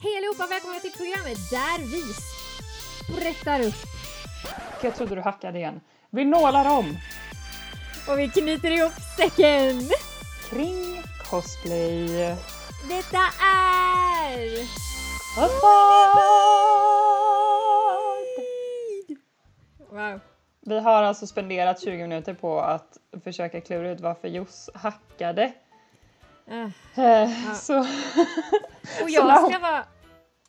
Hej allihopa, välkomna till programmet där vi sprättar upp Jag trodde du hackade igen. Vi nålar om och vi knyter ihop säcken. kring cosplay. Detta är... Wow. Vi har alltså spenderat 20 minuter på att försöka klura ut varför Joss hackade. Eh, Så Och jag ska vara...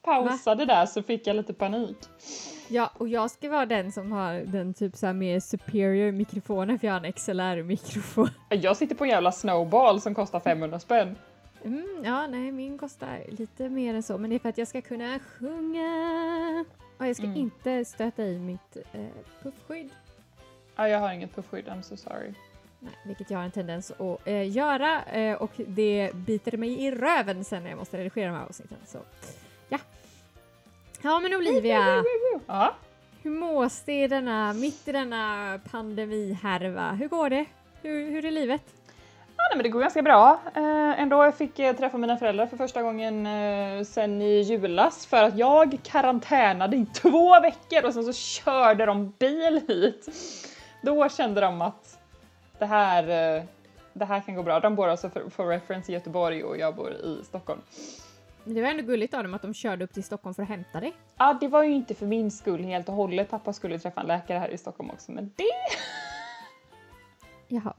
pausade där så fick jag lite panik. Ja, och jag ska vara den som har den typ så här mer superior mikrofonen för jag har en XLR-mikrofon. Jag sitter på en jävla snowball som kostar 500 spänn. Mm, ja, nej, min kostar lite mer än så, men det är för att jag ska kunna sjunga. Och jag ska Mm. inte stöta i mitt eh, puffskydd. Ja, jag har inget puffskydd, I'm so sorry. Nej, vilket jag har en tendens att eh, göra och och det biter mig i röven sen när jag måste redigera de här avsnitten. Så ja. Ja men Olivia, Ja, hur mås det i denna, mitt i denna pandemihärva? Hur går det? Hur, hur är livet? ja nej, men det går ganska bra. Eh, ändå jag fick jag träffa mina föräldrar för första gången eh, sen i julas för att jag karantänade i två veckor och sen så körde de bil hit. Då kände de att det här, eh, det här kan gå bra. De bor alltså för, för reference i Göteborg och jag bor i Stockholm. Det var ändå gulligt av dem att de körde upp till Stockholm för att hämta dig. Ja, det var ju inte för min skull helt och hållet. Pappa skulle träffa en läkare här i Stockholm också, men det Jaha.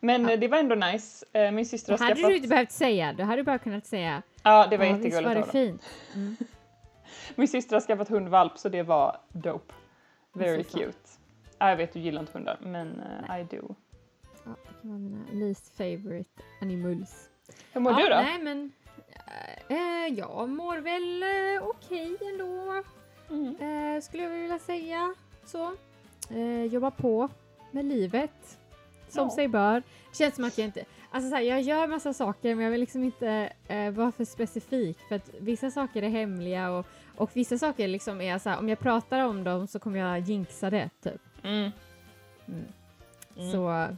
Men Ja. det var ändå nice. Eh, Min syster har hade skaffat... du inte behövt säga, du hade bara kunnat säga Ja, det var ja, visst var jättegulligt det av dem. fint. Min syster har skaffat hundvalp så det var dope. Very fan. cute. Ja, jag vet, du gillar inte hundar, men eh, I do. Ja, det kan vara mina least favorite animals. Hur mår ja, du då? Nej men, eh, jag mår väl eh, okej ändå. Mm. Eh, skulle jag vilja säga så. Eh, jobba på med livet. Som Ja. sig bör. Känns som att jag inte... Alltså så här, jag gör massa saker men jag vill liksom inte eh, vara för specifik för att vissa saker är hemliga och, och vissa saker liksom är så här, om jag pratar om dem så kommer jag jinxa det typ. Mm. Mm. Mm. Så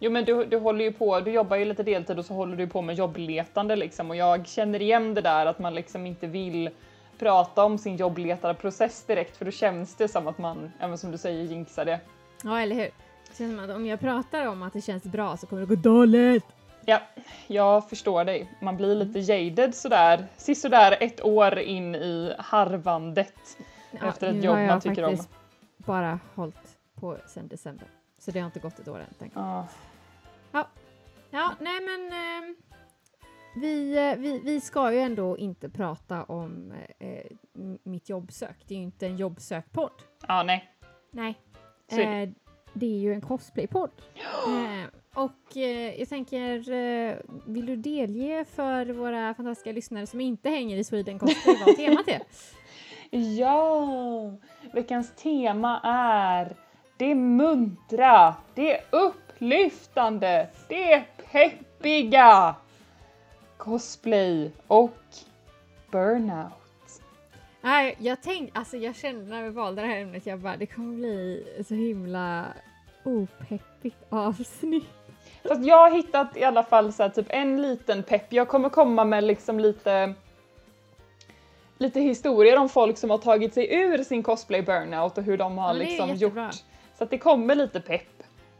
Jo men du, du håller ju på, du jobbar ju lite deltid och så håller du på med jobbletande liksom och jag känner igen det där att man liksom inte vill prata om sin jobbletarprocess direkt för då känns det som att man, även som du säger, jinxar det. ja, eller hur? Det känns som att om jag pratar om att det känns bra så kommer det gå dåligt. Ja, jag förstår dig. Man blir lite jaded sådär, sisådär ett år in i harvandet. Efter ett nu jobb har jag man tycker om. faktiskt bara hållit på sedan december. Så det har inte gått ett år än. Jag. Ja. Ja, nej men ehm, vi, eh, vi, vi ska ju ändå inte prata om eh, m- mitt jobbsök. Det är ju inte en jobbsökpodd. Ja, nej. Nej. Det. Eh, det är ju en cosplaypodd. Eh, och eh, jag tänker, eh, vill du delge för våra fantastiska lyssnare som inte hänger i Sweden Cosplay vad temat är? Ja! Veckans tema är det muntra, det upplyftande, det peppiga! Cosplay och burnout. Nej, jag tänkte, alltså jag kände när vi valde det här ämnet, jag bara det kommer bli så himla opeppigt avsnitt. Fast jag har hittat i alla fall så här, typ en liten pepp. Jag kommer komma med liksom lite lite historier om folk som har tagit sig ur sin cosplay burnout och hur de har Ja, liksom gjort. Så att det kommer lite pepp.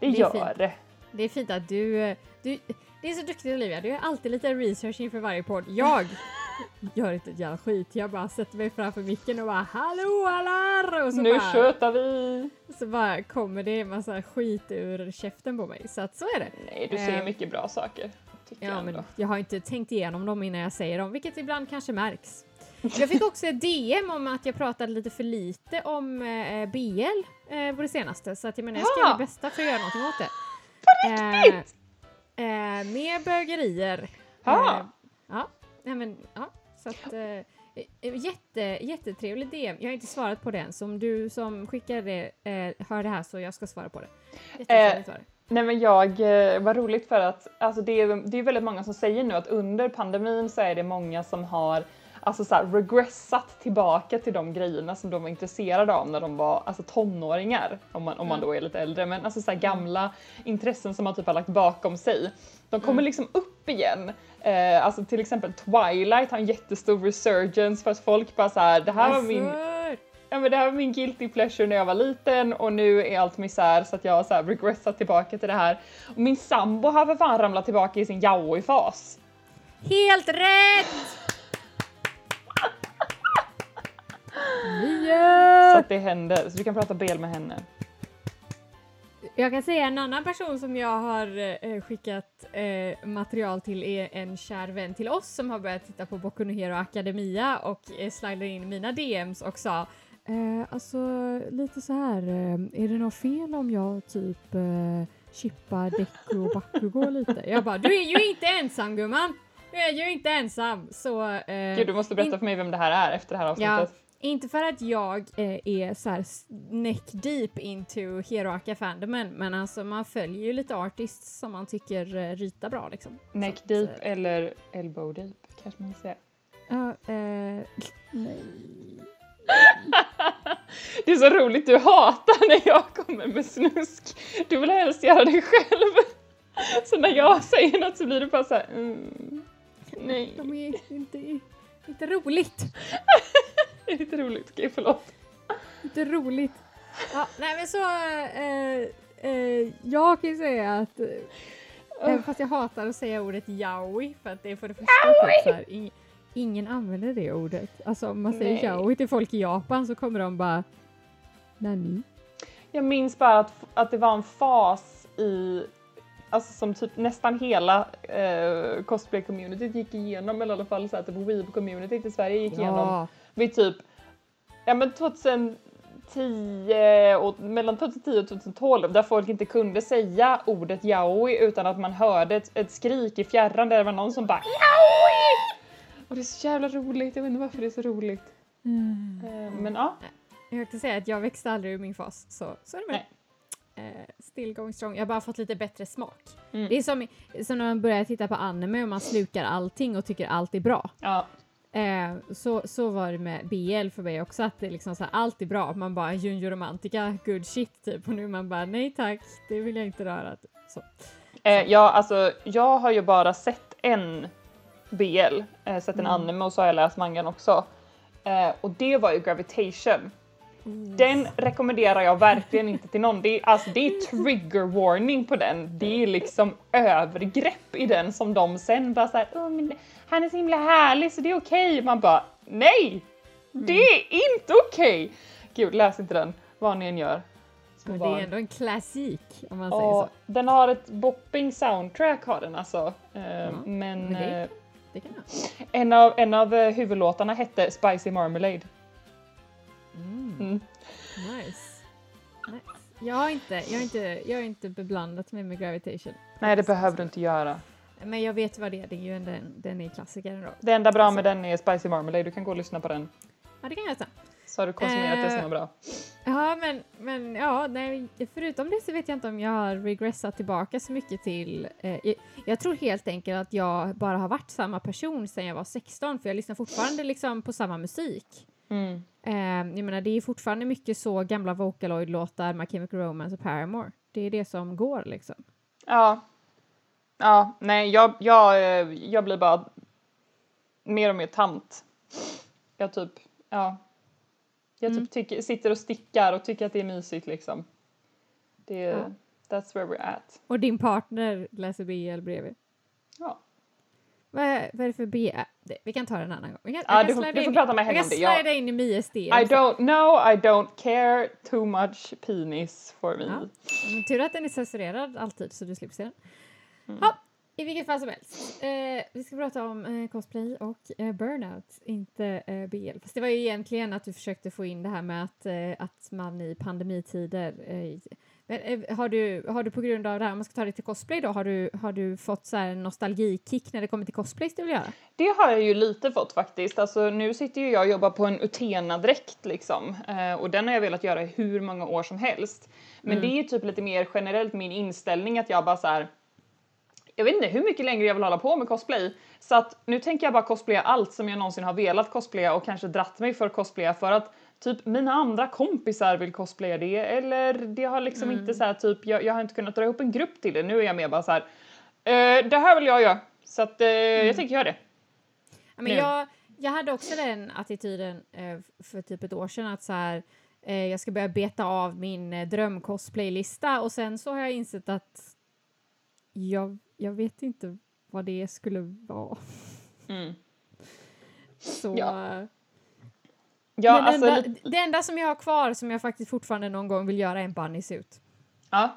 Det, Det gör fint. det. Det är fint att du, eh, du, det är så duktigt Olivia, du gör alltid lite research inför varje podd. Jag gör inte ett jävla skit, jag bara sätter mig framför micken och bara hallå allar! Och så Nu bara, tjötar vi! så bara kommer det en massa skit ur käften på mig. Så att så är det. Nej, du säger Ehm. mycket bra saker. Ja, jag men jag har inte tänkt igenom dem innan jag säger dem, vilket ibland kanske märks. Jag fick också ett DM om att jag pratade lite för lite om eh, BL eh, på det senaste, så att jag menar jag ska göra mitt bästa för att göra någonting åt det. På Eh, riktigt? eh, mer bögerier. Ah. Eh, ja, nej men ja. Så att, eh, eh, jätte, jättetrevlig DM. Jag har inte svarat på den, så om du som skickar det eh, hör det här så jag ska svara på det. Jättetrevligt var det. Nej men jag, eh, vad roligt för att alltså det, är, det är väldigt många som säger nu att under pandemin så är det många som har alltså så här, regressat tillbaka till de grejerna som de var intresserade av när de var alltså, tonåringar, om man, om man Mm. då är lite äldre, men alltså så här, gamla intressen som man typ har lagt bakom sig. De kommer Mm. liksom upp igen. Eh, alltså till exempel Twilight har en jättestor resurgence för att folk bara så här, det här var min? Ja men det här var min guilty pleasure när jag var liten och nu är allt misär så att jag har så här regressat tillbaka till det här. Och min sambo har för fan ramlat tillbaka i sin yaoi-fas. Helt rätt! Så Nio! att det händer, så du kan prata BL med henne. Jag kan säga en annan person som jag har eh, skickat eh, material till är en kär vän till oss som har börjat titta på Boku no Hero Academia och eh, slidade in mina DMs och sa eh, alltså lite så här, eh, är det något fel om jag typ eh, chippar Deku och Bakugo lite? Jag bara, du är ju inte ensam gumman! Du är ju inte ensam! Så... Eh, Gud du måste berätta för mig vem det här är efter det här Ja, avsnittet. Inte för att jag eh, är så här neck deep into Heroaka fandomen, men alltså man följer ju lite artists som man tycker eh, ritar bra liksom. Neck Så att, deep eh, eller elbow deep kanske man säger. Ja, eh, nej. Det är så roligt, du hatar när jag kommer med snusk. Du vill helst göra det själv. Så när jag säger något så blir det bara så här, mm, nej. De är inte, inte roligt. Lite roligt, okej förlåt. Inte roligt. Ja, nej men så, eh, eh, jag kan ju säga att eh, Även fast jag hatar att säga ordet yaoi för att det är för det första typ så här, ing- ingen använder det ordet. Alltså om man säger Nej. yaoi till folk i Japan så kommer de bara Nani? Jag minns bara att, att det var en fas i, alltså som typ nästan hela eh, cosplay-communityt gick igenom, eller i alla fall så att typ weeb-communityt i Sverige gick igenom Ja, vid typ, ja men 2010 och mellan 2010 och 2012 där folk inte kunde säga ordet yaoi utan att man hörde ett, ett skrik i fjärran där det var någon som bara yaoi! Och det är så jävla roligt, jag vet inte varför det är så roligt. Mm. Eh, men ja, jag kan säga att jag växte aldrig ur min fas så, så är det med det. Eh, still going strong. Jag har bara fått lite bättre smak. Mm. Det är som, som när man börjar titta på anime och man slukar allting och tycker allt är bra. ja. Eh, så, så var det med BL för mig också, att det liksom så här, allt är bra. Man bara Junjo Romantica, good shit typ. Och nu man bara nej tack, det vill jag inte röra. Typ. Så. Eh, ja, alltså jag har ju bara sett en BL, eh, sett en Mm. anime och så har jag läst mangan också. Eh, och det var ju Gravitation. Den rekommenderar jag verkligen inte till någon. Det är, alltså, det är trigger warning på den. Det är liksom övergrepp i den som de sen bara såhär, "Åh, men han är så himla härlig så det är okej. Man bara, nej! Det är inte okej! Gud, läs inte den, vad ni än gör. Men det är ändå en klassik om man säger Ja, så. den har ett bopping soundtrack har den alltså. Eh, men men det- eh, Det en av, en av eh, huvudlåtarna hette Spicy Marmalade. Mm. Mm. Nice. nice. Jag har inte, jag har inte, jag har inte beblandat mig med Gravitation. Nej, det behöver du inte göra. Men jag vet vad det är, det är ju en, den, är klassiker ändå. Det enda bra Alltså- med den är Spicy Marmalade, du kan gå och lyssna på den. Ja det kan jag ta. Så har du konsumerat det som Eh, är bra. Ja men, men ja, nej, förutom det så vet jag inte om jag har regressat tillbaka så mycket till... Eh, jag, jag tror helt enkelt att jag bara har varit samma person sedan jag var 16 för jag lyssnar fortfarande liksom på samma musik. Mm. Eh, jag menar det är fortfarande mycket så gamla Vocaloid-låtar, My Chemical Romance och Paramore. Det är det som går liksom. Ja. Ja, nej, jag, jag, eh, jag blir bara mer och mer tant. Jag typ, ja. Jag typ Mm. tycker, sitter och stickar och tycker att det är mysigt liksom. Det är, Ja. that's where we're at. Och din partner läser BL bredvid. Ja. Vad är, vad är det för BL? Det- Vi kan ta det en annan gång. Vi kan, Ja, kan du får- du får in- prata med henne kan om det, ja. slida in i Mias DM. I don't know, I don't care too much penis for me. Ja. Tur att den är censurerad alltid så du slipper se den. Mm. Ja, I vilket fall som helst. Eh, vi ska prata om eh, cosplay och eh, burnout, inte eh, BL. Fast det var ju egentligen att du försökte få in det här med att, eh, att man i pandemitider eh, har, du, har du på grund av det här, om man ska ta det till cosplay då, har du, har du fått så här en nostalgikick när det kommer till cosplays du vill göra? Det har jag ju lite fått faktiskt. Alltså nu sitter ju jag och jobbar på en Utena-dräkt liksom. Eh, och den har jag velat göra i hur många år som helst. Men Mm. det är ju typ lite mer generellt min inställning att jag bara så här. jag vet inte hur mycket längre jag vill hålla på med cosplay. Så att nu tänker jag bara cosplaya allt som jag någonsin har velat cosplaya och kanske dratt mig för cosplaya för att typ mina andra kompisar vill cosplaya det eller det har liksom Mm. inte så här typ jag, jag har inte kunnat dra ihop en grupp till det. Nu är jag mer bara så här. "Eh, det här vill jag göra så att eh, jag tänker göra det. Ja, men Nu. jag, jag hade också den attityden eh, för typ ett år sedan att så här, eh, jag ska börja beta av min eh, drömcosplaylista och sen så har jag insett att jag, jag vet inte vad det skulle vara. Mm. Så, Ja. Ja, den alltså, enda, lite- det enda som jag har kvar som jag faktiskt fortfarande någon gång vill göra är en bunny suit. ja.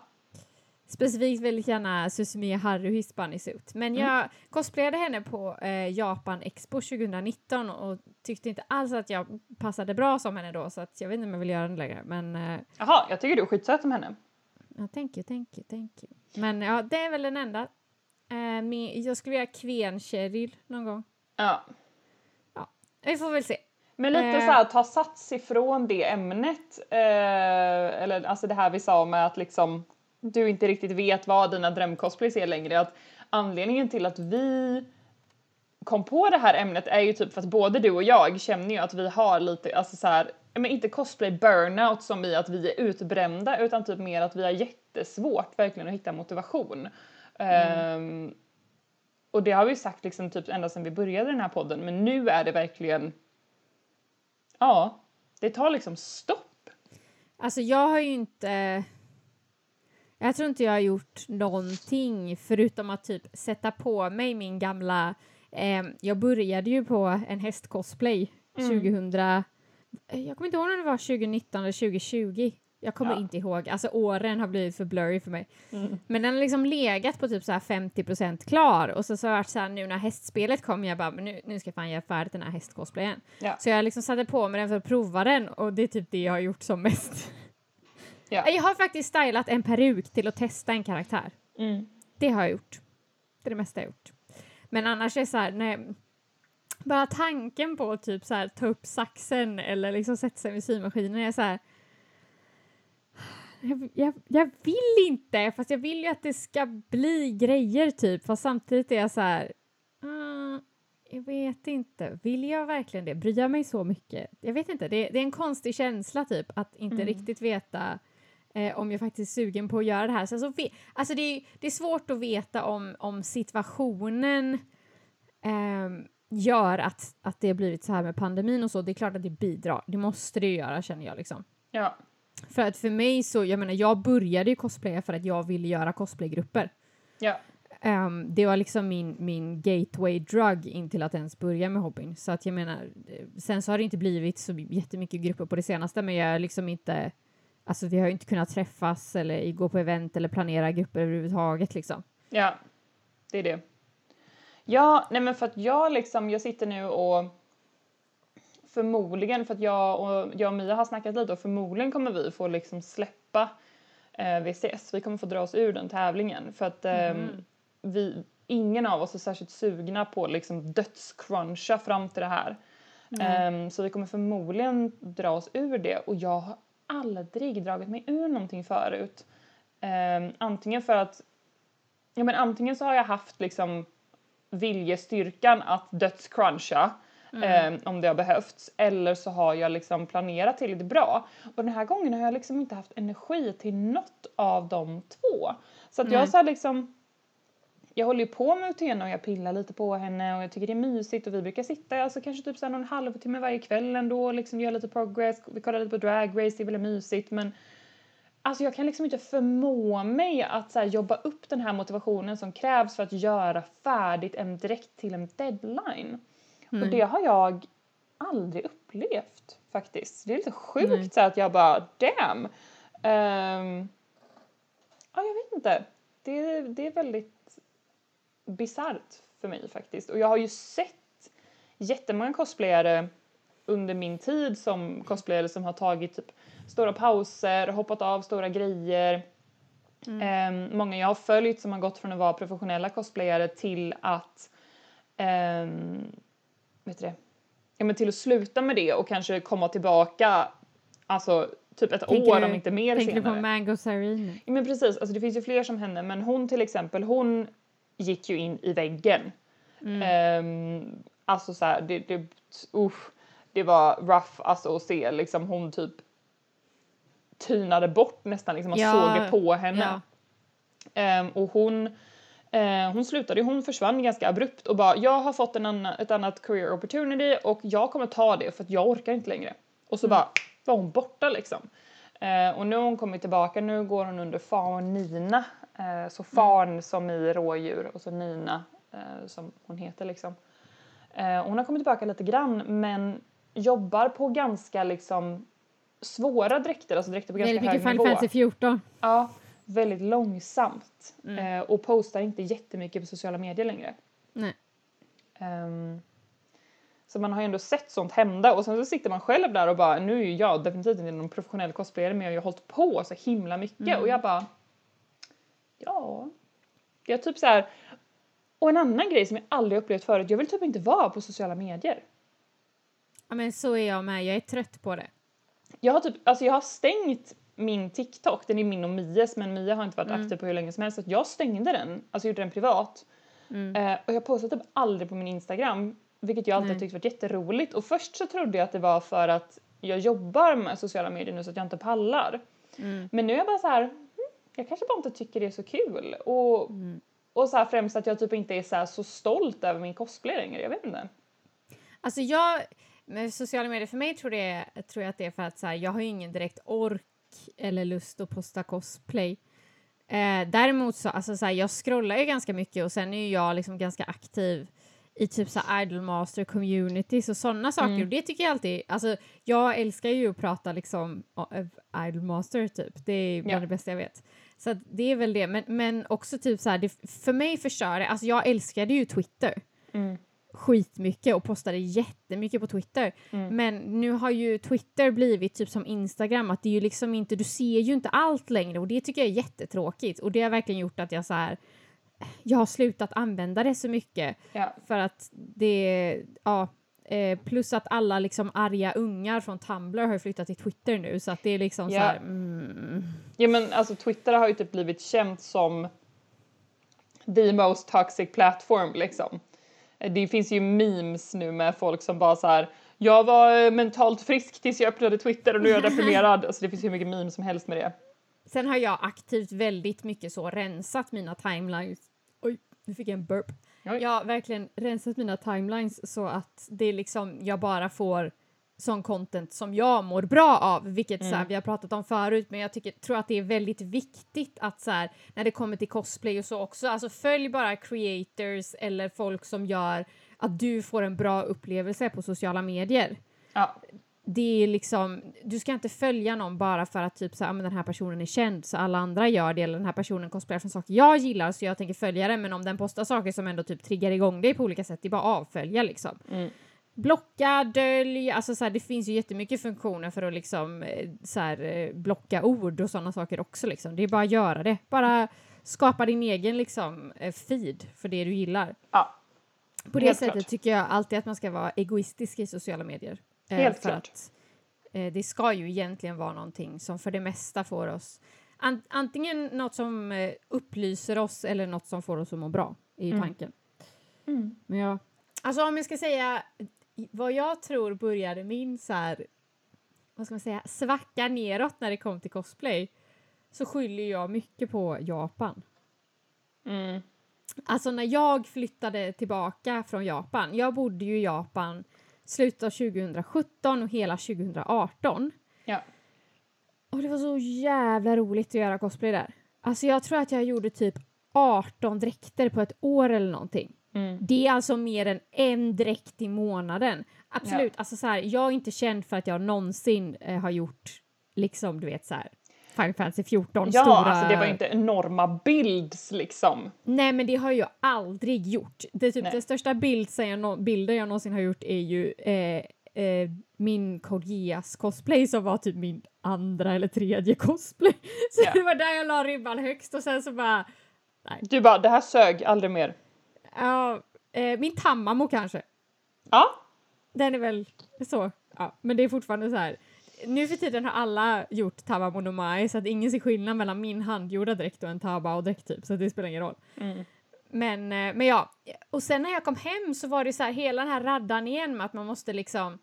Specifikt väldigt gärna Susumiya Haruhis bunny suit. Men Mm. jag cosplayade henne på eh, Japan Expo 2019 och tyckte inte alls att jag passade bra som henne då så att jag vet inte om jag vill göra den längre. Men eh, Jaha, jag tycker du är skitsöt som henne. ja, thank you, thank you, thank you. Men ja, det är väl den enda. Eh, min, jag skulle vilja Kven Cheryl någon gång. Ja. Vi får väl se. Men lite Eh. så här, ta sats ifrån det ämnet. Eh, eller alltså det här vi sa med att liksom du inte riktigt vet vad dina drömcosplays är längre. Att anledningen till att vi kom på det här ämnet är ju typ för att både du och jag känner ju att vi har lite, alltså så här, men inte cosplay burnout som i att vi är utbrända utan typ mer att vi har jättesvårt verkligen att hitta motivation. Ehm, och det har vi sagt liksom typ ända sedan vi började den här podden men nu är det verkligen Ja, det tar liksom stopp. Alltså jag har ju inte... Jag tror inte jag har gjort någonting förutom att typ sätta på mig min gamla... Eh, jag började ju på en hästcosplay Mm. 2000... eh, Jag kommer inte ihåg om det var 2019 eller 2020. Jag kommer Ja. inte ihåg. Alltså åren har blivit för blurry för mig. Mm. Men den har liksom legat på typ så här 50% klar och så, så har jag varit så här nu när hästspelet kom jag bara men nu, nu ska jag fan göra färdigt den här hästcosplayen. Ja. Så jag liksom satte på mig den för att prova den och det är typ det jag har gjort som mest. Ja. Jag har faktiskt stylat en peruk till att testa en karaktär. Mm. Det har jag gjort. Det är det mesta jag har gjort. Men annars är det så här, nej, bara tanken på att typ så här, ta upp saxen eller liksom sätta sig vid symaskinen är så här. Jag, jag, jag vill inte, fast jag vill ju att det ska bli grejer typ. Fast samtidigt är jag så här. "Ah, jag vet inte. Vill jag verkligen det? Bryr jag mig så mycket? Jag vet inte. Det, det är en konstig känsla typ att inte Mm. riktigt veta eh, om jag faktiskt är sugen på att göra det här. Så alltså, alltså det, är, det är svårt att veta om, om situationen ehm, gör att, att det har blivit så här med pandemin och så. Det är klart att det bidrar. Det måste det ju göra känner jag liksom. Ja. För att för mig så, jag menar jag började ju cosplaya för att jag ville göra cosplaygrupper. Ja. Ehm, det var liksom min, min gateway drug in till att ens börja med hobbyn. Så att jag menar, eh, sen så har det inte blivit så jättemycket grupper på det senaste men jag är liksom inte, alltså vi har ju inte kunnat träffas eller gå på event eller planera grupper överhuvudtaget liksom. Ja, det är det. Ja, nej men för att jag liksom, jag sitter nu och förmodligen för att jag och, jag och Mia har snackat lite och förmodligen kommer vi få liksom släppa eh, VCS. Vi kommer få dra oss ur den tävlingen för att ehm, Mhm. vi, ingen av oss är särskilt sugna på att liksom dödscruncha fram till det här. Ehm, så vi kommer förmodligen dra oss ur det och jag har aldrig dragit mig ur någonting förut. Ehm, antingen för att, ja men antingen så har jag haft liksom viljestyrkan att dödscruncha ehm, om det har behövts eller så har jag liksom planerat tillräckligt bra. Och den här gången har jag liksom inte haft energi till något av de två. Så att jag Nej. så liksom jag håller ju på med Utena och jag pillar lite på henne och jag tycker det är mysigt och vi brukar sitta alltså kanske typ så här någon halvtimme varje kväll ändå och liksom göra lite progress, vi kollar lite på drag race, det är väldigt mysigt men alltså jag kan liksom inte förmå mig att så här jobba upp den här motivationen som krävs för att göra färdigt en direkt till en deadline. Mm. Och det har jag aldrig upplevt faktiskt. Det är lite sjukt Nej. så att jag bara damn. Ehm, ja, jag vet inte. Det, det är väldigt bisarrt för mig faktiskt. Och jag har ju sett jättemånga cosplayare under min tid som cosplayare som har tagit typ stora pauser, hoppat av stora grejer. Ehm, många jag har följt som har gått från att vara professionella cosplayare till att ehm, vet du det? Ja, men till att sluta med det och kanske komma tillbaka alltså typ ett Tänker år du- om inte mer Tänker du senare. på Mango Sarine? Ja, men precis, alltså det finns ju fler som henne men hon till exempel hon gick ju in i väggen. Mm. Ehm, alltså så här, det, det, usch, det var rough alltså att se liksom hon typ tynade bort nästan liksom, man Ja, såg det på henne. Ja. Ehm, och hon, eh, hon slutade, hon försvann ganska abrupt och bara jag har fått en annan, ett annat career opportunity och jag kommer ta det för att jag orkar inte längre. Och så bara var hon borta liksom. Eh, och nu har hon kommit tillbaka, nu går hon under Fan Nina. Eh, så Fan som i rådjur och så Nina eh, som hon heter liksom. Eh, hon har kommit tillbaka lite grann men jobbar på ganska liksom svåra dräkter, alltså dräkter på ganska Väldigt mycket hög Final nivå. Fantasy 14. Ja, väldigt långsamt. Mm. Eh, och postar inte jättemycket på sociala medier längre. Nej. Ehm, så man har ju ändå sett sånt hända och sen så sitter man själv där och bara nu är ju jag definitivt inte någon professionell cosplayare men jag har ju hållit på så himla mycket Mm. och jag bara ja. Jag typ så här och en annan grej som jag aldrig upplevt förut, jag vill typ inte vara på sociala medier. Ja, men så är jag med. Jag är trött på det. Jag har typ, alltså jag har stängt min TikTok, den är min och Mias men Mia har inte varit Mm. aktiv på hur länge som helst så jag stängde den, alltså gjorde den privat. Mm. Eh, och jag postar typ aldrig på min Instagram, vilket jag alltid Nej. tyckt varit jätteroligt. Och först så trodde jag att det var för att jag jobbar med sociala medier nu så att jag inte pallar. Mm. Men nu är jag bara så här, "Hmm, jag kanske bara inte tycker det är så kul. Och, Mm. och så här främst att jag typ inte är så, här så stolt över min cosplay längre, jag vet inte. Alltså jag, med sociala medier för mig tror, det, tror jag att det är för att så här, jag har ju ingen direkt ork eller lust att posta cosplay. Eh, däremot så, alltså så här, jag scrollar ju ganska mycket och sen är ju jag liksom ganska aktiv i typ så Idolmaster communities och sådana saker Mm. och det tycker jag alltid, alltså jag älskar ju att prata liksom uh, Idolmaster typ, det är bland Ja. det bästa jag vet. Så det är väl det, men, men också typ så här, det, för mig förstör det, alltså jag älskade ju Twitter Mm. Skitmycket och postade jättemycket på Twitter. Mm. Men nu har ju Twitter blivit typ som Instagram, att det är ju liksom inte, du ser ju inte allt längre och det tycker jag är jättetråkigt och det har verkligen gjort att jag så här, jag har slutat använda det så mycket Ja. för att det, ja, eh, plus att alla liksom arga ungar från Tumblr har flyttat till Twitter nu så att det är liksom så Ja. här, mm, ja men alltså Twitter har ju typ blivit känt som the most toxic platform liksom. Det finns ju memes nu med folk som bara så här. Jag var eh, mentalt frisk tills jag öppnade Twitter och nu är jag deprimerad. Alltså det finns ju hur mycket memes som helst med det. Sen har jag aktivt väldigt mycket så rensat mina timelines. Oj, nu fick jag en burp. Oj. Jag har verkligen rensat mina timelines så att det är liksom, jag bara får sån content som jag mår bra av, vilket så här, Mm. vi har pratat om förut, men jag tycker, tror att det är väldigt viktigt att så här, när det kommer till cosplay och så också, alltså följ bara creators eller folk som gör att du får en bra upplevelse på sociala medier Ja, det är liksom, du ska inte följa någon bara för att typ så här, "Ah, men den här personen är känd så alla andra gör det eller den här personen cosplayar från saker jag gillar så jag tänker följa den men om den postar saker som ändå typ triggar igång dig på olika sätt det är bara avfölja liksom. Mm. Blocka, dölj, alltså så här, det finns ju jättemycket funktioner för att liksom eh, så här, eh, blocka ord och sådana saker också liksom. Det är bara att göra det. Bara skapa din egen liksom eh, feed för det du gillar. ja. På det Helt sättet klart. tycker jag alltid att man ska vara egoistisk i sociala medier. Helt för klart. Att, det ska ju egentligen vara någonting som för det mesta får oss an, antingen något som upplyser oss eller något som får oss att må bra, är ju Mm. tanken. Mm. Men ja, alltså om jag ska säga vad jag tror började min så här, vad ska man säga, svacka neråt när det kom till cosplay så skyller jag mycket på Japan. Mm. Alltså när jag flyttade tillbaka från Japan, jag bodde ju i Japan slutet av 2017 och hela 2018. Ja. Och det var så jävla roligt att göra cosplay där. Alltså jag tror att jag gjorde typ 18 dräkter på ett år eller någonting. Mm. Det är alltså mer än en dräkt i månaden. Absolut, alltså så här, jag är inte känd för att jag någonsin eh, har gjort liksom du vet så här Final Fantasy 14 Ja, stora... alltså det var inte enorma builds liksom. Nej, men det har jag aldrig gjort. Det typ Nej. den största bild jag bilden jag någonsin har gjort är ju eh, eh, min Geass cosplay som var typ min andra eller tredje cosplay. Så Ja. det var där jag la ribban högst och sen så bara, Du bara, det här sög aldrig mer. Ja, eh, min Tamamo kanske. Ja, Den är väl så, ja, men det är fortfarande så här. Nu för tiden har alla gjort Tamamo no Mai så att ingen ser skillnad mellan min handgjorda dräkt och en Tabao-dräkt typ, så det spelar ingen roll. Mm. men, eh, men ja, och sen när jag kom hem så var det så här hela den här raddan igen med att man måste liksom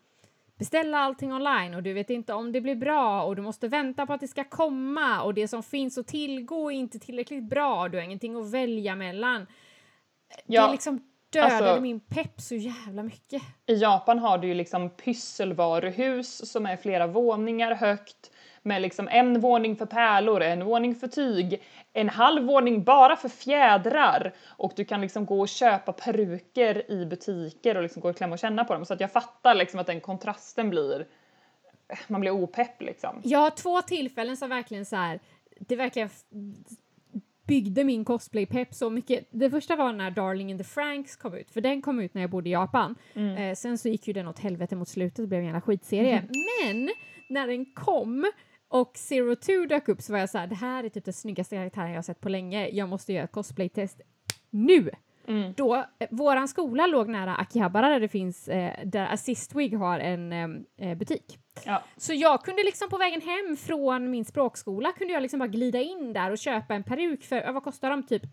beställa allting online och du vet inte om det blir bra och du måste vänta på att det ska komma och det som finns att tillgå är inte tillräckligt bra, du har ingenting att välja mellan. Ja, det liksom dödade alltså, min pepp så jävla mycket. I Japan har du ju liksom pysselvaruhus som är flera våningar högt med liksom en våning för pärlor, en våning för tyg, en halv våning bara för fjädrar och du kan liksom gå och köpa peruker i butiker och liksom gå och klämma och känna på dem så att jag fattar liksom att den kontrasten blir man blir opepp liksom. Jag har två tillfällen som verkligen så här, det verkligen byggde min cosplay-pepp så mycket. Det första var när Darling in the Franks kom ut, för den kom ut när jag bodde i Japan. Mm. Eh, sen så gick ju den åt helvete mot slutet, det blev en jävla skitserie. Mm. Men när den kom och Zero Two dök upp så var jag så här, det här är typ den snyggaste karaktären jag sett på länge, jag måste göra ett cosplay-test nu! Mm. Då, eh, våran skola låg nära Akihabara där det finns, eh, där Assistwig har en eh, butik. Ja. Så jag kunde liksom på vägen hem från min språkskola kunde jag liksom bara glida in där och köpa en peruk för, vad kostar de, typ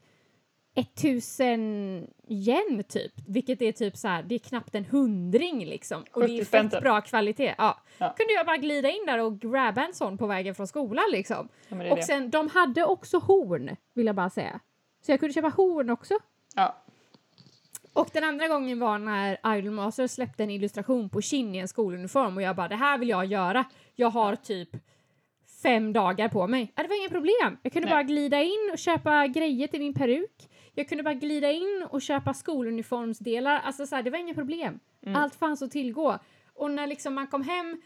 1000 yen typ, vilket är typ så här, det är knappt en hundring liksom. Och det är fett bra kvalitet. Ja. ja. Kunde jag bara glida in där och grabba en sån på vägen från skolan liksom. Ja, och det. sen, de hade också horn, vill jag bara säga. Så jag kunde köpa horn också. Ja. Och den andra gången var när Idolmaster släppte en illustration på Shin i en skoluniform och jag bara det här vill jag göra. Jag har typ fem dagar på mig. Det var inga problem. Jag kunde Nej. bara glida in och köpa grejer till min peruk. Jag kunde bara glida in och köpa skoluniformsdelar. Alltså så här, det var inga problem. Mm. Allt fanns att tillgå. Och när liksom man kom hem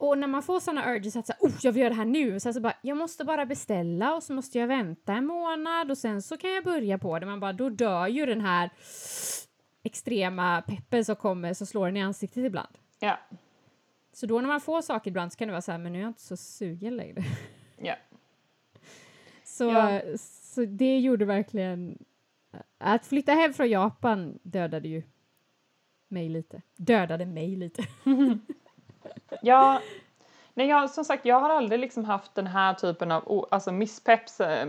och när man får såna urges att så oh, jag vill göra det här nu, så, så bara, jag måste bara beställa och så måste jag vänta en månad och sen så kan jag börja på det. Man bara, då dör ju den här extrema peppen som kommer så slår den i ansiktet ibland. Ja. Så då när man får saker ibland så kan det vara så här, men nu är jag inte så sugen längre. Ja. Så, ja. så det gjorde verkligen... Att flytta hem från Japan dödade ju mig lite. Dödade mig lite. ja, nej jag, som sagt jag har aldrig liksom haft den här typen av alltså misspeps eh,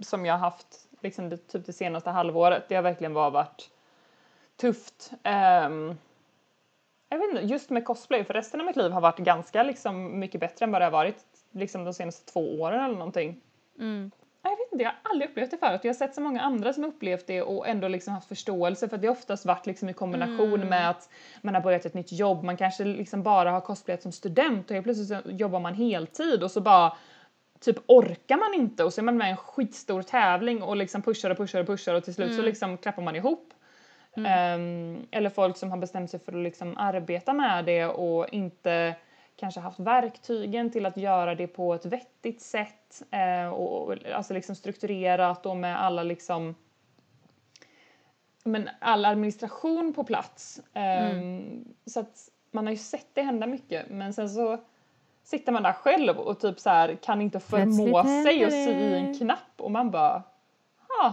som jag har haft liksom det, typ det senaste halvåret. Det har verkligen bara varit tufft. Um, jag vet inte, just med cosplay, för resten av mitt liv har varit ganska liksom, mycket bättre än vad det har varit liksom, de senaste två åren eller någonting. Mm. Jag vet inte, jag har aldrig upplevt det förut. Jag har sett så många andra som upplevt det och ändå liksom haft förståelse för att det oftast varit liksom i kombination mm. med att man har börjat ett nytt jobb, man kanske liksom bara har cosplayat som student och helt plötsligt så jobbar man heltid och så bara typ orkar man inte och så är man med i en skitstor tävling och liksom pushar och pushar och pushar och till slut mm. så liksom klappar man ihop. Mm. Um, eller folk som har bestämt sig för att liksom arbeta med det och inte kanske haft verktygen till att göra det på ett vettigt sätt uh, och, alltså liksom strukturerat och med alla liksom men all administration på plats. Um, mm. Så att man har ju sett det hända mycket men sen så sitter man där själv och typ så här, kan inte förmå sig att sy i en knapp och man bara ah,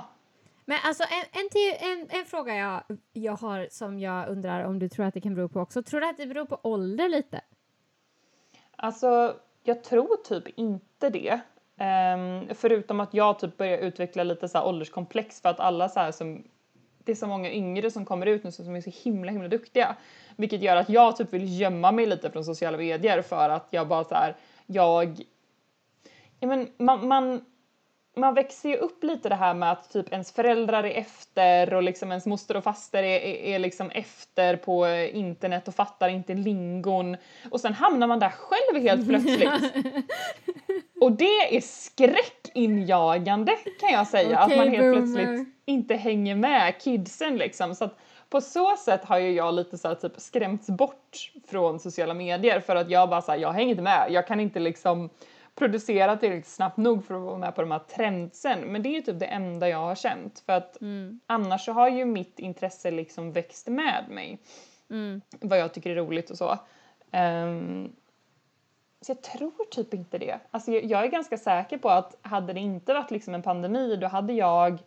men alltså en, en, till, en, en fråga jag, jag har som jag undrar om du tror att det kan bero på också. Tror du att det beror på ålder lite? Alltså, jag tror typ inte det. Um, förutom att jag typ börjar utveckla lite så här ålderskomplex för att alla så här som det är så många yngre som kommer ut nu som är så himla himla duktiga. Vilket gör att jag typ vill gömma mig lite från sociala medier för att jag bara så här, jag ja, men man, man man växer ju upp lite det här med att typ ens föräldrar är efter och liksom ens moster och faster är, är, är liksom efter på internet och fattar inte lingon och sen hamnar man där själv helt plötsligt. och det är skräckinjagande kan jag säga okay, att man helt boomer. plötsligt inte hänger med kidsen liksom så att på så sätt har ju jag lite så här, typ skrämts bort från sociala medier för att jag bara så här, jag hänger inte med, jag kan inte liksom producera tillräckligt snabbt nog för att vara med på de här trendsen. Men det är ju typ det enda jag har känt för att mm. annars så har ju mitt intresse liksom växt med mig. Mm. Vad jag tycker är roligt och så. Um, så jag tror typ inte det. Alltså jag, jag, är ganska säker på att hade det inte varit liksom en pandemi då hade jag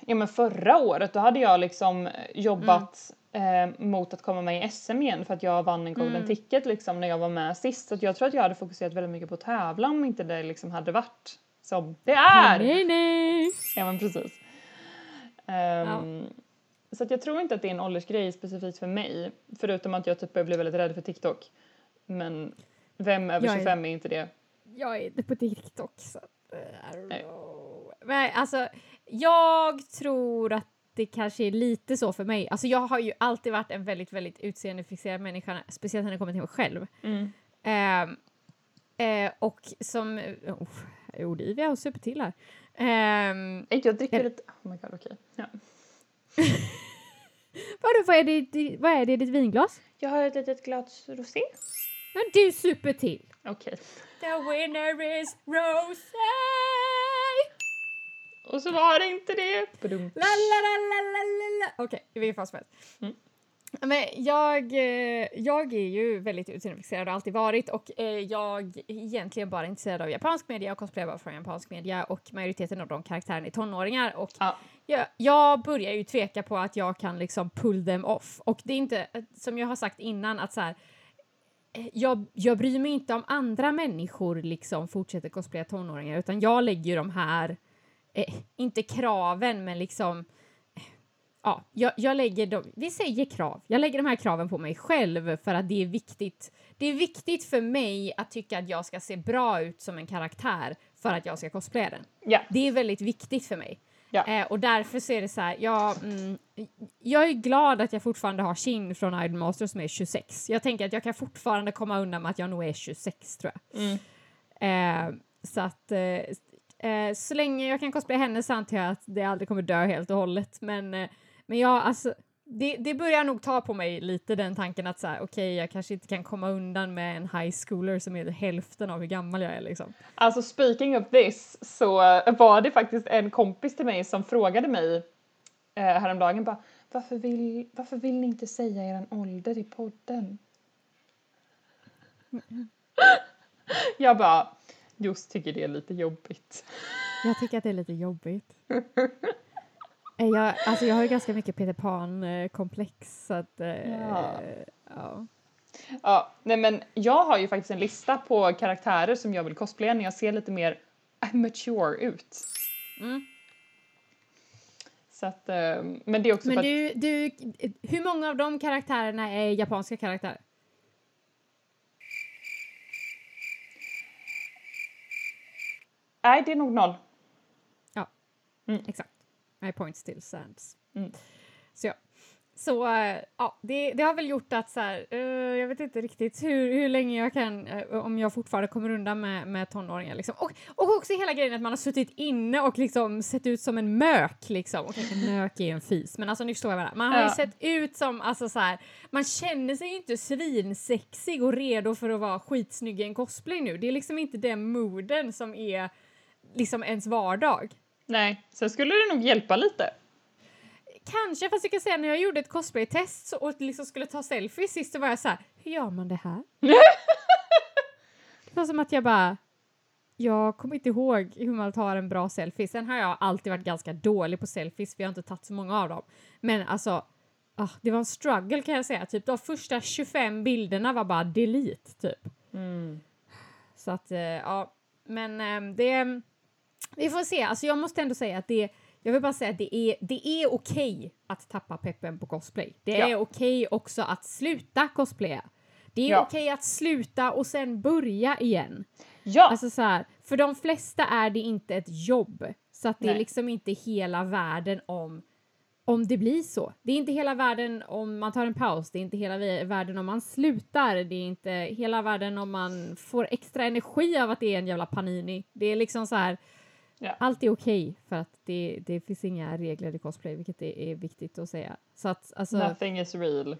Ja men förra året då hade jag liksom jobbat eh, mot att komma med i SM igen för att jag vann en golden mm. ticket liksom när jag var med sist. Så jag tror att jag hade fokuserat väldigt mycket på att tävla om inte det liksom hade varit som det är! Nej, nej. Ja men precis. Ehm, Så att jag tror inte att det är en åldersgrej specifikt för mig. Förutom att jag typ börjar bli väldigt rädd för TikTok. Men vem över Jag är- 25 är inte det? Jag är inte på TikTok så att, eh, I don't Nej. know. Men alltså, jag tror att det kanske är lite så för mig. Alltså jag har ju alltid varit en väldigt, väldigt utseendefixerad människa, speciellt när det kommer till mig själv. Mm. Ehm, eh, och som... Oh, Olivia har supit till här. Nej, Jag dricker Är- lite... Oh my god, okej. Ja. vadå, vad är, det, vad är det i ditt vinglas? Jag har ett litet glas rosé. Men du super till. Okej. The winner is Rosé! Och så var det inte det. Badum. La, la, la, la, la, la, la. Okej, i vilket fall som helst. Mm. Men jag, eh, jag är ju väldigt utseendefixerad och alltid varit och eh, jag är egentligen bara intresserad av japansk media och cosplay bara från japansk media och majoriteten av de karaktärerna är tonåringar och Ja. jag, jag börjar ju tveka på att jag kan liksom pull them off och det är inte som jag har sagt innan att så här eh, jag, jag bryr mig inte om andra människor liksom fortsätter cosplaya tonåringar utan jag lägger ju de här eh, inte kraven, men liksom... eh, Ja, jag, jag lägger dem, vi säger krav. Jag lägger de här kraven på mig själv för att det är viktigt. Det är viktigt för mig att tycka att jag ska se bra ut som en karaktär för att jag ska cosplaya den. Ja. Det är väldigt viktigt för mig. Ja. Eh, och därför så är det så här, jag, mm, jag är glad att jag fortfarande har Shin från Idolmaster som är 26. Jag tänker att jag kan fortfarande komma undan med att jag nog är 26 tror jag. Mm. Eh, så att eh, eh, så länge jag kan cosplaya henne så antar jag att det aldrig kommer dö helt och hållet. Men, eh, men jag, alltså, det, det börjar nog ta på mig lite den tanken att så här, okej, jag kanske inte kan komma undan med en high schooler som är hälften av hur gammal jag är liksom. Alltså speaking of this så var det faktiskt en kompis till mig som frågade mig eh, häromdagen bara varför vill, varför vill ni inte säga er ålder i podden? Jag bara just tycker det är lite jobbigt. Jag tycker att det är lite jobbigt. Eh, jag, alltså jag har ju ganska mycket Peter Pan-komplex så att... Eh, Ja. ja. Ja, nej men jag har ju faktiskt en lista på karaktärer som jag vill cosplaya när jag ser lite mer mature ut. Mm. Så att, eh, men det är också Men du, du, hur många av de karaktärerna är japanska karaktärer? Nej det är nog noll. Exakt. My point still stands. Mm. Så ja. Så äh, ja, det, det har väl gjort att så här, eh, jag vet inte riktigt hur, hur länge jag kan, eh, om jag fortfarande kommer undan med, med tonåringar liksom. Och, och också hela grejen att man har suttit inne och liksom sett ut som en mök liksom. Okej, en mök är en fis, men alltså ni förstår vad jag menar. Man har ju Ja. sett ut som, alltså så här, man känner sig ju inte svinsexig och redo för att vara skitsnygg i en cosplay nu. Det är liksom inte den mooden som är liksom ens vardag. Nej, sen skulle det nog hjälpa lite. Kanske, fast jag kan säga när jag gjorde ett cosplay-test och liksom skulle ta selfies sist så var jag så här, hur gör man det här? det var som att jag bara, jag kommer inte ihåg hur man tar en bra selfie. Sen har jag alltid varit ganska dålig på selfies för jag har inte tagit så många av dem. Men alltså, ah, det var en struggle kan jag säga. Typ de första 25 bilderna var bara delete typ. Så att, eh, ja, men eh, det... Vi får se. Alltså jag måste ändå säga att det... Jag vill bara säga att det är, det är okej att tappa peppen på cosplay. Det är Ja. okej också att sluta cosplaya. Det är Ja. okej att sluta och sen börja igen. Ja, Alltså så här, för de flesta är det inte ett jobb. Så att det är Nej. liksom inte hela världen om, om det blir så. Det är inte hela världen om man tar en paus, det är inte hela världen om man slutar, det är inte hela världen om man får extra energi av att det är en jävla panini. Det är liksom så här, Ja. allt är okej för att det, det finns inga regler i cosplay, vilket är, är viktigt att säga. Så att alltså... nothing is real.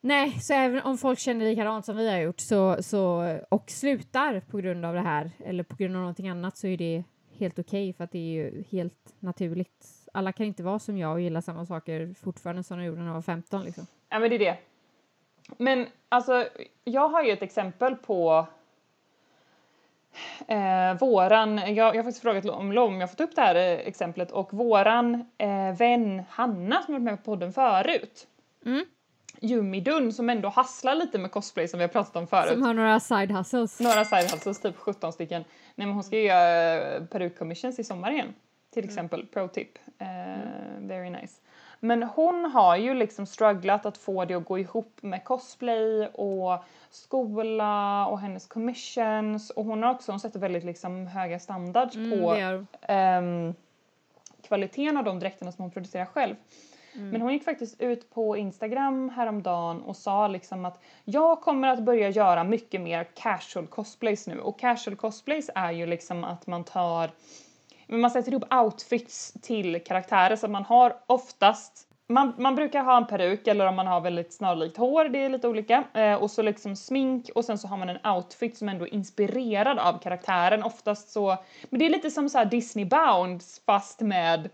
Nej, så även om folk känner likadant som vi har gjort så, så, och slutar på grund av det här eller på grund av någonting annat så är det helt okej för att det är ju helt naturligt. Alla kan inte vara som jag och gilla samma saker fortfarande som de gjorde när de var 15 liksom. Ja men det är det. Men alltså, jag har ju ett exempel på eh, våran, jag, jag har faktiskt frågat om Lom, jag har fått upp det här eh, exemplet och våran eh, vän Hanna som varit med på podden förut. Mm. Jumidun som ändå hasslar lite med cosplay som vi har pratat om förut. Som har några side hustles. Några side hustles, typ 17 stycken. Nej men hon ska ju göra eh, perukcommissions i sommar igen. till exempel, pro tip. Uh, very nice. Men hon har ju liksom strugglat att få det att gå ihop med cosplay och skola och hennes commissions och hon har också hon sätter väldigt liksom höga standards Mm, på ehm, kvaliteten av de dräkterna som hon producerar själv. Mm. Men hon gick faktiskt ut på Instagram häromdagen och sa liksom att jag kommer att börja göra mycket mer casual cosplays nu och casual cosplays är ju liksom att man tar men man sätter ihop outfits till karaktärer så att man har oftast man, man brukar ha en peruk eller om man har väldigt snarlikt hår, det är lite olika. Eh, och så liksom smink och sen så har man en outfit som ändå är inspirerad av karaktären. Oftast så, men det är lite som så här Disney Bounds fast med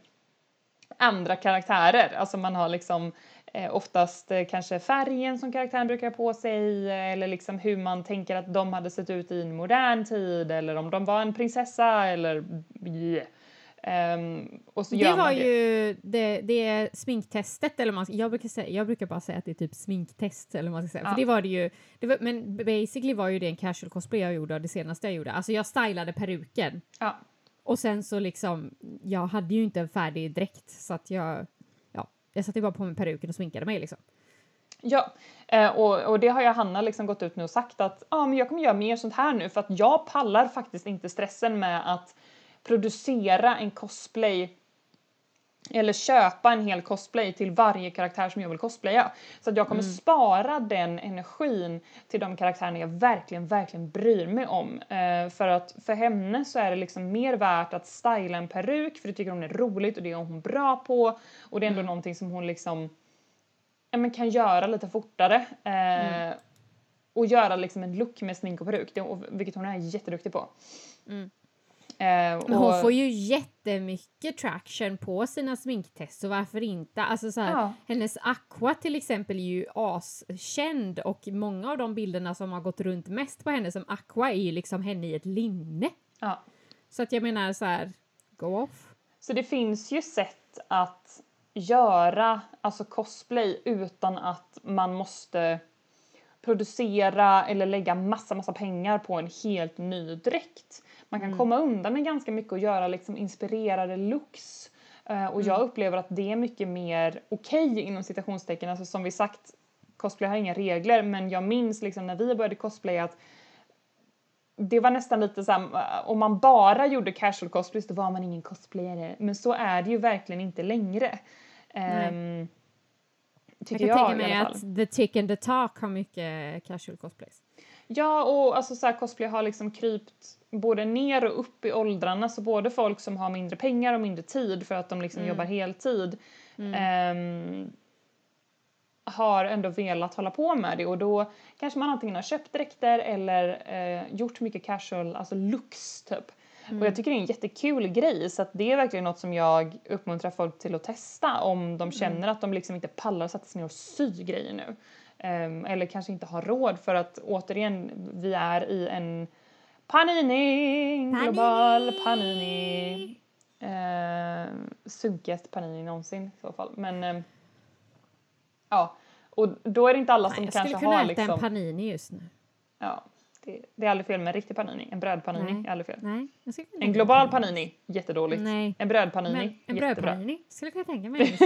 andra karaktärer. Alltså man har liksom eh, oftast eh, kanske färgen som karaktären brukar ha på sig eh, eller liksom hur man tänker att de hade sett ut i en modern tid eller om de var en prinsessa eller yeah. Ehm, så Det var det. ju det, det sminktestet, eller man, jag, brukar säga, jag brukar bara säga att det är typ sminktest, eller man ska säga. Ja. För det var det ju, det var, men basically var ju det en casual cosplay jag gjorde, det senaste jag gjorde. Alltså jag stylade peruken Ja. och sen så liksom, jag hade ju inte en färdig dräkt så att jag, ja, jag satte bara på mig peruken och sminkade mig liksom. Ja, eh, och, och det har jag Hanna liksom gått ut nu och sagt att ah, men jag kommer göra mer sånt här nu för att jag pallar faktiskt inte stressen med att producera en cosplay eller köpa en hel cosplay till varje karaktär som jag vill cosplaya. Så att jag kommer spara den energin till de karaktärerna jag verkligen, verkligen bryr mig om. Eh, för att för henne så är det liksom mer värt att styla en peruk för det tycker hon är roligt och det är hon bra på och det är ändå någonting som hon liksom ja, men kan göra lite fortare. Eh, Och göra liksom en look med smink och peruk, det, vilket hon är jätteduktig på. Mm. Eh, Men hon och- får ju jättemycket traction på sina sminktest, så varför inte? Alltså så här, Ja. Hennes Aqua till exempel är ju askänd och många av de bilderna som har gått runt mest på henne som Aqua är ju liksom henne i ett linne. Ja. Så att jag menar så här, go off. Så det finns ju sätt att göra alltså cosplay utan att man måste producera eller lägga massa, massa pengar på en helt ny dräkt. Man kan komma undan med ganska mycket och göra liksom inspirerade looks. Eh, och jag upplever att det är mycket mer okej inom citationstecken. Alltså som vi sagt, cosplay har inga regler men jag minns liksom när vi började cosplaya att det var nästan lite så här, om man bara gjorde casual cosplays då var man ingen cosplayare. Men så är det ju verkligen inte längre. Jag tycker kan jag, tänka mig att The Tick and the Talk har mycket casual cosplays. Ja, och alltså så här, cosplay har liksom krypt både ner och upp i åldrarna. Så både folk som har mindre pengar och mindre tid för att de liksom jobbar heltid ehm, har ändå velat hålla på med det och då kanske man antingen har köpt dräkter eller eh, gjort mycket casual, alltså looks typ. Och jag tycker det är en jättekul grej så att det är verkligen något som jag uppmuntrar folk till att testa om de känner att de liksom inte pallar sätta sig ner och sy grejer nu. Ehm, eller kanske inte har råd för att återigen, vi är i en panini, global panini. Uh, sunkigast panini någonsin i så fall. Men ehm, ja, och då är det inte alla som Nej, jag skulle kanske kunna har äta liksom... en panini just nu. ja, det, det är aldrig fel med en riktig panini. En brödpanini Nej. är aldrig fel. Nej, En global mig panini, jättedåligt. Nej. En brödpanini, Men en brödpanini skulle jag kunna tänka mig.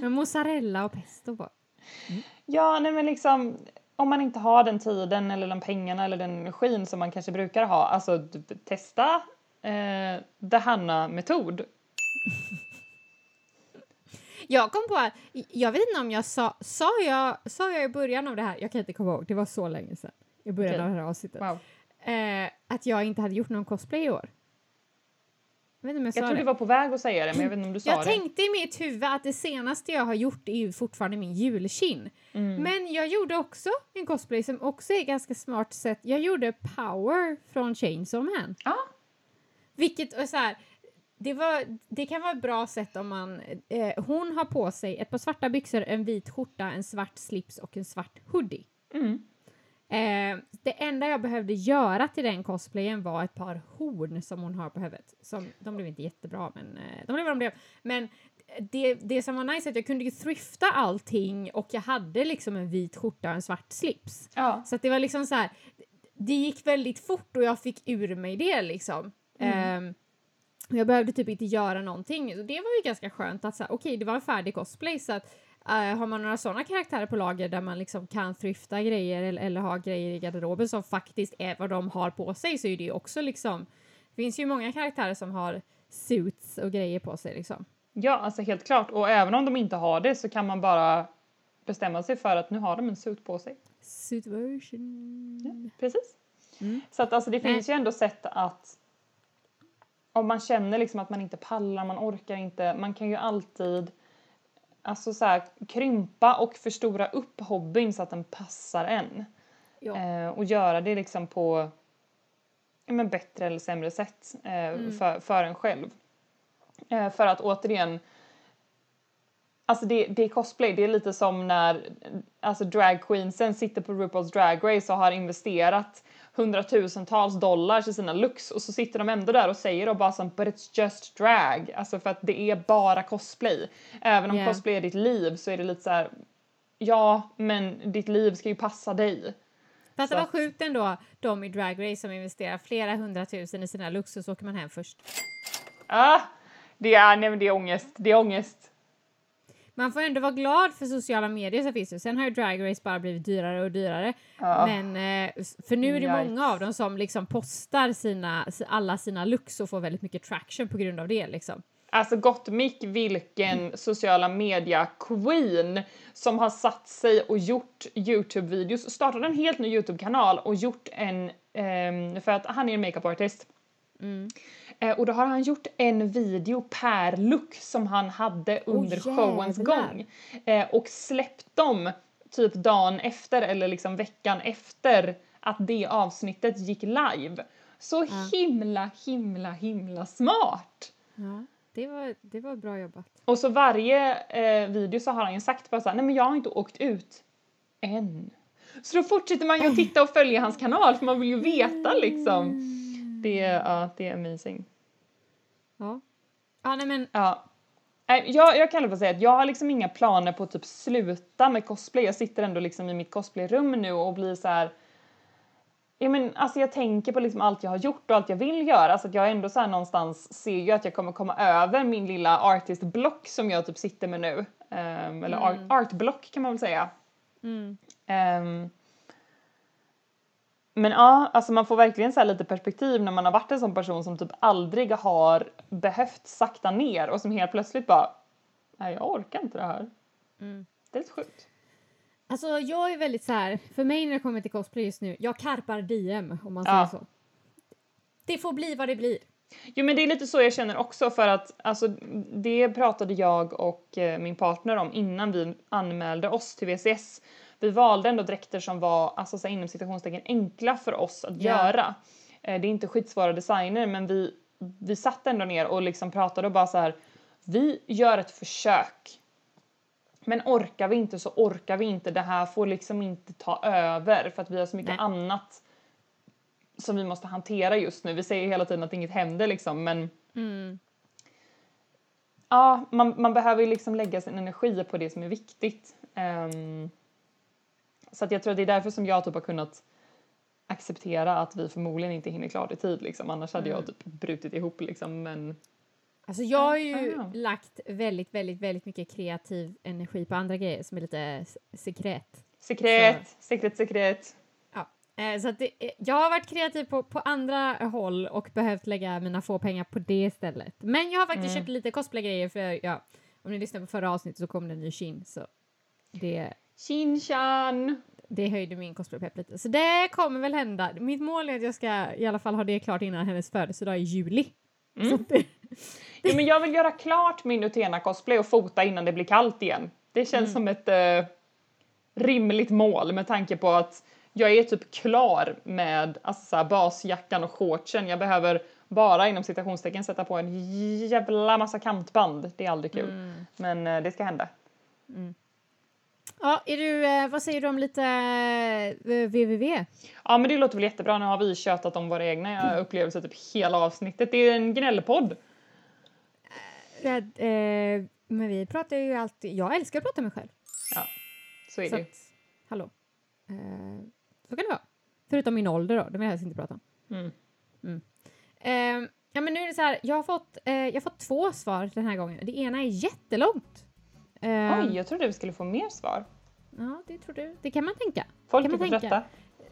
Med mozzarella och pesto på. Ja, nej men liksom om man inte har den tiden eller de pengarna eller den energin som man kanske brukar ha, alltså testa eh, Hanna-metod. Jag kom på att, jag vet inte om jag sa, sa jag, sa jag i början av det här, jag kan inte komma ihåg, det var så länge sedan, i början Okej. av det här avsnittet, Wow. eh, att jag inte hade gjort någon cosplay i år. Jag jag, Jag tror det. du var på väg att säga det, men jag vet inte om du sa Jag det. tänkte i mitt huvud att det senaste jag har gjort är ju fortfarande min julkin. Mm. Men jag gjorde också en cosplay som också är ganska smart sätt. Jag gjorde Power från Chainsaw Man. Ja. Vilket är så här, det, var, det kan vara ett bra sätt om man... Eh, hon har på sig ett par svarta byxor, en vit skjorta, en svart slips och en svart hoodie. Mm. Eh, det enda jag behövde göra till den cosplayen var ett par horn som hon har på huvudet. Som, de blev inte jättebra, men eh, de blev vad de blev. Men det, det som var nice är att jag kunde ju thrifta allting och jag hade liksom en vit skjorta och en svart slips. Ja. Så det var liksom så här, det gick väldigt fort och jag fick ur mig det liksom. Ehm, Och jag behövde typ inte göra någonting. Så det var ju ganska skönt att säga, okej, okay, det var en färdig cosplay så att uh, har man några sådana karaktärer på lager där man liksom kan thrifta grejer eller, eller ha grejer i garderoben som faktiskt är vad de har på sig så är det ju också liksom, det finns ju många karaktärer som har suits och grejer på sig liksom. Ja, alltså helt klart. Och även om de inte har det så kan man bara bestämma sig för att nu har de en suit på sig. Suit version. Ja, precis. Mm. Så att alltså det finns Nej. ju ändå sätt att om man känner liksom att man inte pallar, man orkar inte, man kan ju alltid alltså så här, krympa och förstora upp hobbyn så att den passar en. Ja. Eh, och göra det liksom på men bättre eller sämre sätt eh, mm. för, för en själv. Eh, för att återigen, alltså det, det är cosplay, det är lite som när alltså drag sitter på RuPaul's Drag Race och har investerat hundratusentals dollar i sina looks och så sitter de ändå där och säger och bara som but it's just drag, alltså för att det är bara cosplay. Även om yeah. cosplay är ditt liv så är det lite så här, ja men ditt liv ska ju passa dig. Fast det var sjukt ändå, de i Drag Race som investerar flera hundratusen i sina looks och så åker man hem först. Ah, det är, nej men det är ångest, det är ångest. Man får ändå vara glad för sociala medier som finns ju. Sen har ju Drag Race bara blivit dyrare och dyrare. Ja. Men eh, för nu är det Yikes. många av dem som liksom postar sina, alla sina looks och får väldigt mycket traction på grund av det liksom. Alltså Gottmik, vilken mm. sociala media queen som har satt sig och gjort Youtube-videos, startat en helt ny Youtube-kanal och gjort en, um, för att han är en makeup artist. Mm. Eh, och då har han gjort en video per look som han hade under oh, showens gång. Eh, och släppt dem typ dagen efter eller liksom veckan efter att det avsnittet gick live. Så ja. himla, himla, himla smart! Ja, det var, det var bra jobbat. Och så varje eh, video så har han ju sagt bara såhär, nej men jag har inte åkt ut än. Så då fortsätter man ju att titta och följa hans kanal för man vill ju veta liksom. Det, ja, det är amazing. Ja. Ja, nej men. Ja. Jag, jag kan bara säga att jag har liksom inga planer på att typ sluta med cosplay. Jag sitter ändå liksom i mitt cosplayrum nu och blir så här. Ja, men, alltså jag tänker på liksom allt jag har gjort och allt jag vill göra så att jag ändå så här någonstans ser ju att jag kommer komma över min lilla artist block som jag typ sitter med nu. Um, eller mm. art, artblock kan man väl säga. Mm. Um, men ja, alltså man får verkligen så lite perspektiv när man har varit en sån person som typ aldrig har behövt sakta ner och som helt plötsligt bara, nej jag orkar inte det här. Mm. Det är lite sjukt. Alltså jag är väldigt så här, för mig när det kommer till cosplay just nu, jag karpar DM om man säger ja. så. Det får bli vad det blir. Jo men det är lite så jag känner också för att alltså det pratade jag och eh, min partner om innan vi anmälde oss till VCS vi valde ändå dräkter som var alltså så inom citationstecken enkla för oss att yeah. göra. Eh, det är inte skitsvåra designer men vi, vi satt ändå ner och liksom pratade och bara så här vi gör ett försök. Men orkar vi inte så orkar vi inte. Det här får liksom inte ta över för att vi har så mycket Nej. annat som vi måste hantera just nu. Vi säger hela tiden att inget händer liksom men mm. Ja, man, man behöver ju liksom lägga sin energi på det som är viktigt. Um, så jag tror att det är därför som jag typ har kunnat acceptera att vi förmodligen inte hinner klart i tid liksom. Annars hade mm. jag typ brutit ihop liksom men Alltså jag har ju ah. lagt väldigt, väldigt, väldigt mycket kreativ energi på andra grejer som är lite sekret. Sekret, så. sekret, sekret. Ja, eh, så att det, eh, jag har varit kreativ på, på andra håll och behövt lägga mina få pengar på det istället. Men jag har faktiskt mm. köpt lite cosplay-grejer för ja, om ni lyssnar på förra avsnittet så kom det en ny Shin så det Shinchan! Det höjde min cosplaypepp lite. Så det kommer väl hända. Mitt mål är att jag ska i alla fall ha det klart innan hennes födelsedag i juli. Mm. Det... ja, men jag vill göra klart min Utena cosplay och fota innan det blir kallt igen. Det känns mm. som ett uh, rimligt mål med tanke på att jag är typ klar med alltså, så basjackan och shortsen. Jag behöver bara inom citationstecken sätta på en jävla massa kantband. Det är aldrig kul. Mm. Men uh, det ska hända. Mm. Ja, är du, eh, vad säger du om lite www? Eh, ja, men det låter väl jättebra. Nu har vi tjötat om våra egna upplevelser typ hela avsnittet. Det är en gnällpodd. Äh, äh, men vi pratar ju alltid... Jag älskar att prata med mig själv. Ja, så är så det att, Hallå. Äh, så kan det vara. Förutom min ålder då, det vill jag helst inte prata om. Mm. Mm. Ja men nu är det så här, jag har fått, eh, jag har fått två svar den här gången. Det ena är jättelångt. Oj, jag trodde vi skulle få mer svar. Ja, det tror du. Det kan man tänka. Folk kan är man för tänka. trötta.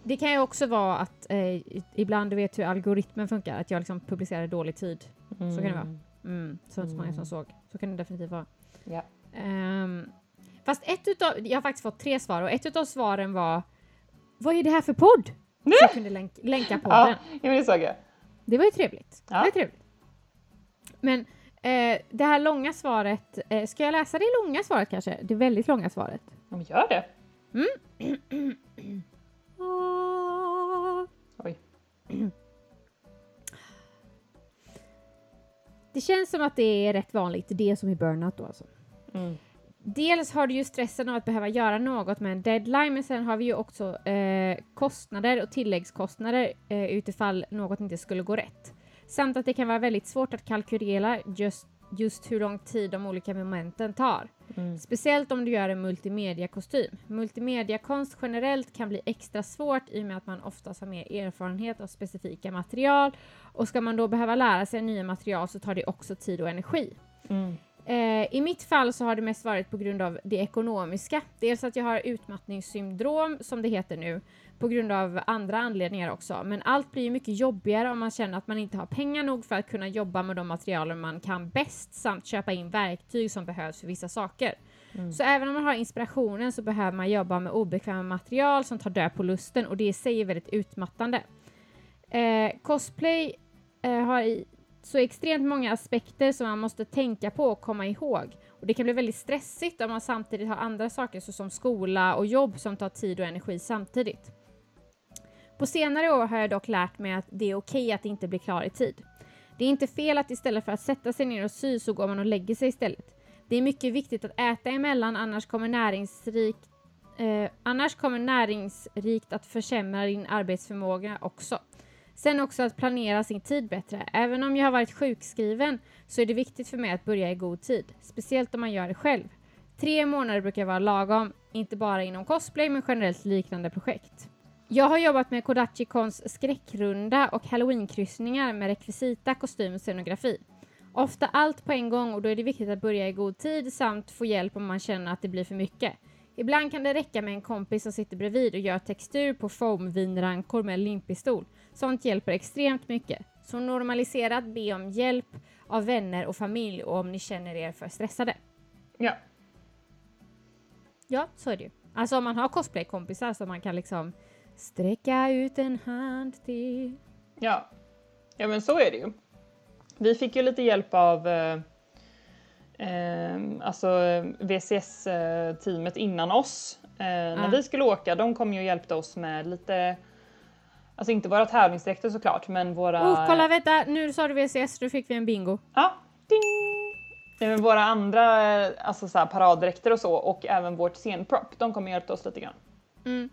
Det kan ju också vara att eh, ibland, du vet hur algoritmen funkar, att jag liksom publicerar dålig tid. Mm. Så kan det vara. Mm, så inte så många som såg. Så kan det definitivt vara. Ja. Ehm, fast ett utav, jag har faktiskt fått tre svar och ett utav svaren var Vad är det här för podd? Så jag kunde länk, länka podden. Ja, men det såg jag. Det var ju trevligt. Det Ja. var ju trevligt. Men eh, det här långa svaret, eh, ska jag läsa det långa svaret kanske? Det väldigt långa svaret. Ja, men gör det. Ah. Oj. Det känns som att det är rätt vanligt, det som är burnout då alltså. Mm. Dels har du ju stressen av att behöva göra något med en deadline, men sen har vi ju också eh, kostnader och tilläggskostnader eh, utifall något inte skulle gå rätt. Samt att det kan vara väldigt svårt att kalkylera just, just hur lång tid de olika momenten tar. Mm. Speciellt om du gör en multimediakostym. Multimediakonst generellt kan bli extra svårt i och med att man oftast har mer erfarenhet av specifika material och ska man då behöva lära sig nya material så tar det också tid och energi. Mm. Eh, I mitt fall så har det mest varit på grund av det ekonomiska. Dels att jag har utmattningssyndrom, som det heter nu, på grund av andra anledningar också. Men allt blir mycket jobbigare om man känner att man inte har pengar nog för att kunna jobba med de materialen man kan bäst samt köpa in verktyg som behövs för vissa saker. Så även om man har inspirationen så behöver man jobba med obekväma material som tar död på lusten och det i sig är väldigt utmattande. Eh, cosplay eh, har i, så extremt många aspekter som man måste tänka på och komma ihåg. Och det kan bli väldigt stressigt om man samtidigt har andra saker såsom skola och jobb som tar tid och energi samtidigt. På senare år har jag dock lärt mig att det är okej att inte bli klar i tid. Det är inte fel att istället för att sätta sig ner och sy så går man och lägger sig istället. Det är mycket viktigt att äta emellan annars kommer näringsrikt eh, annars kommer näringsrikt att försämra din arbetsförmåga också. Sen också att planera sin tid bättre. Även om jag har varit sjukskriven så är det viktigt för mig att börja i god tid. Speciellt om man gör det själv. Tre månader brukar vara lagom, inte bara inom cosplay men generellt liknande projekt. Jag har jobbat med Kodachikons skräckrunda och halloweenkryssningar med rekvisita, kostym och scenografi. Ofta allt på en gång och då är det viktigt att börja i god tid samt få hjälp om man känner att det blir för mycket. Ibland kan det räcka med en kompis som sitter bredvid och gör textur på foamvinrankor med limpistol. Sånt hjälper extremt mycket. Så normalisera att be om hjälp av vänner och familj och om ni känner er för stressade. Ja. Ja, så är det ju. Alltså om man har cosplaykompisar som man kan liksom sträcka ut en hand till. Ja. ja, men så är det ju. Vi fick ju lite hjälp av eh, eh, alltså VCS-teamet innan oss. Eh, När vi skulle åka, de kom ju och hjälpte oss med lite, alltså inte våra tävlingsdräkter såklart, men våra... Oh, kolla vänta! Nu sa du VCS, nu fick vi en bingo. Ja, ding! Nej, men våra andra eh, alltså så här, paraddräkter och så och även vårt scenprop, de kom och hjälpte oss lite grann. Mm.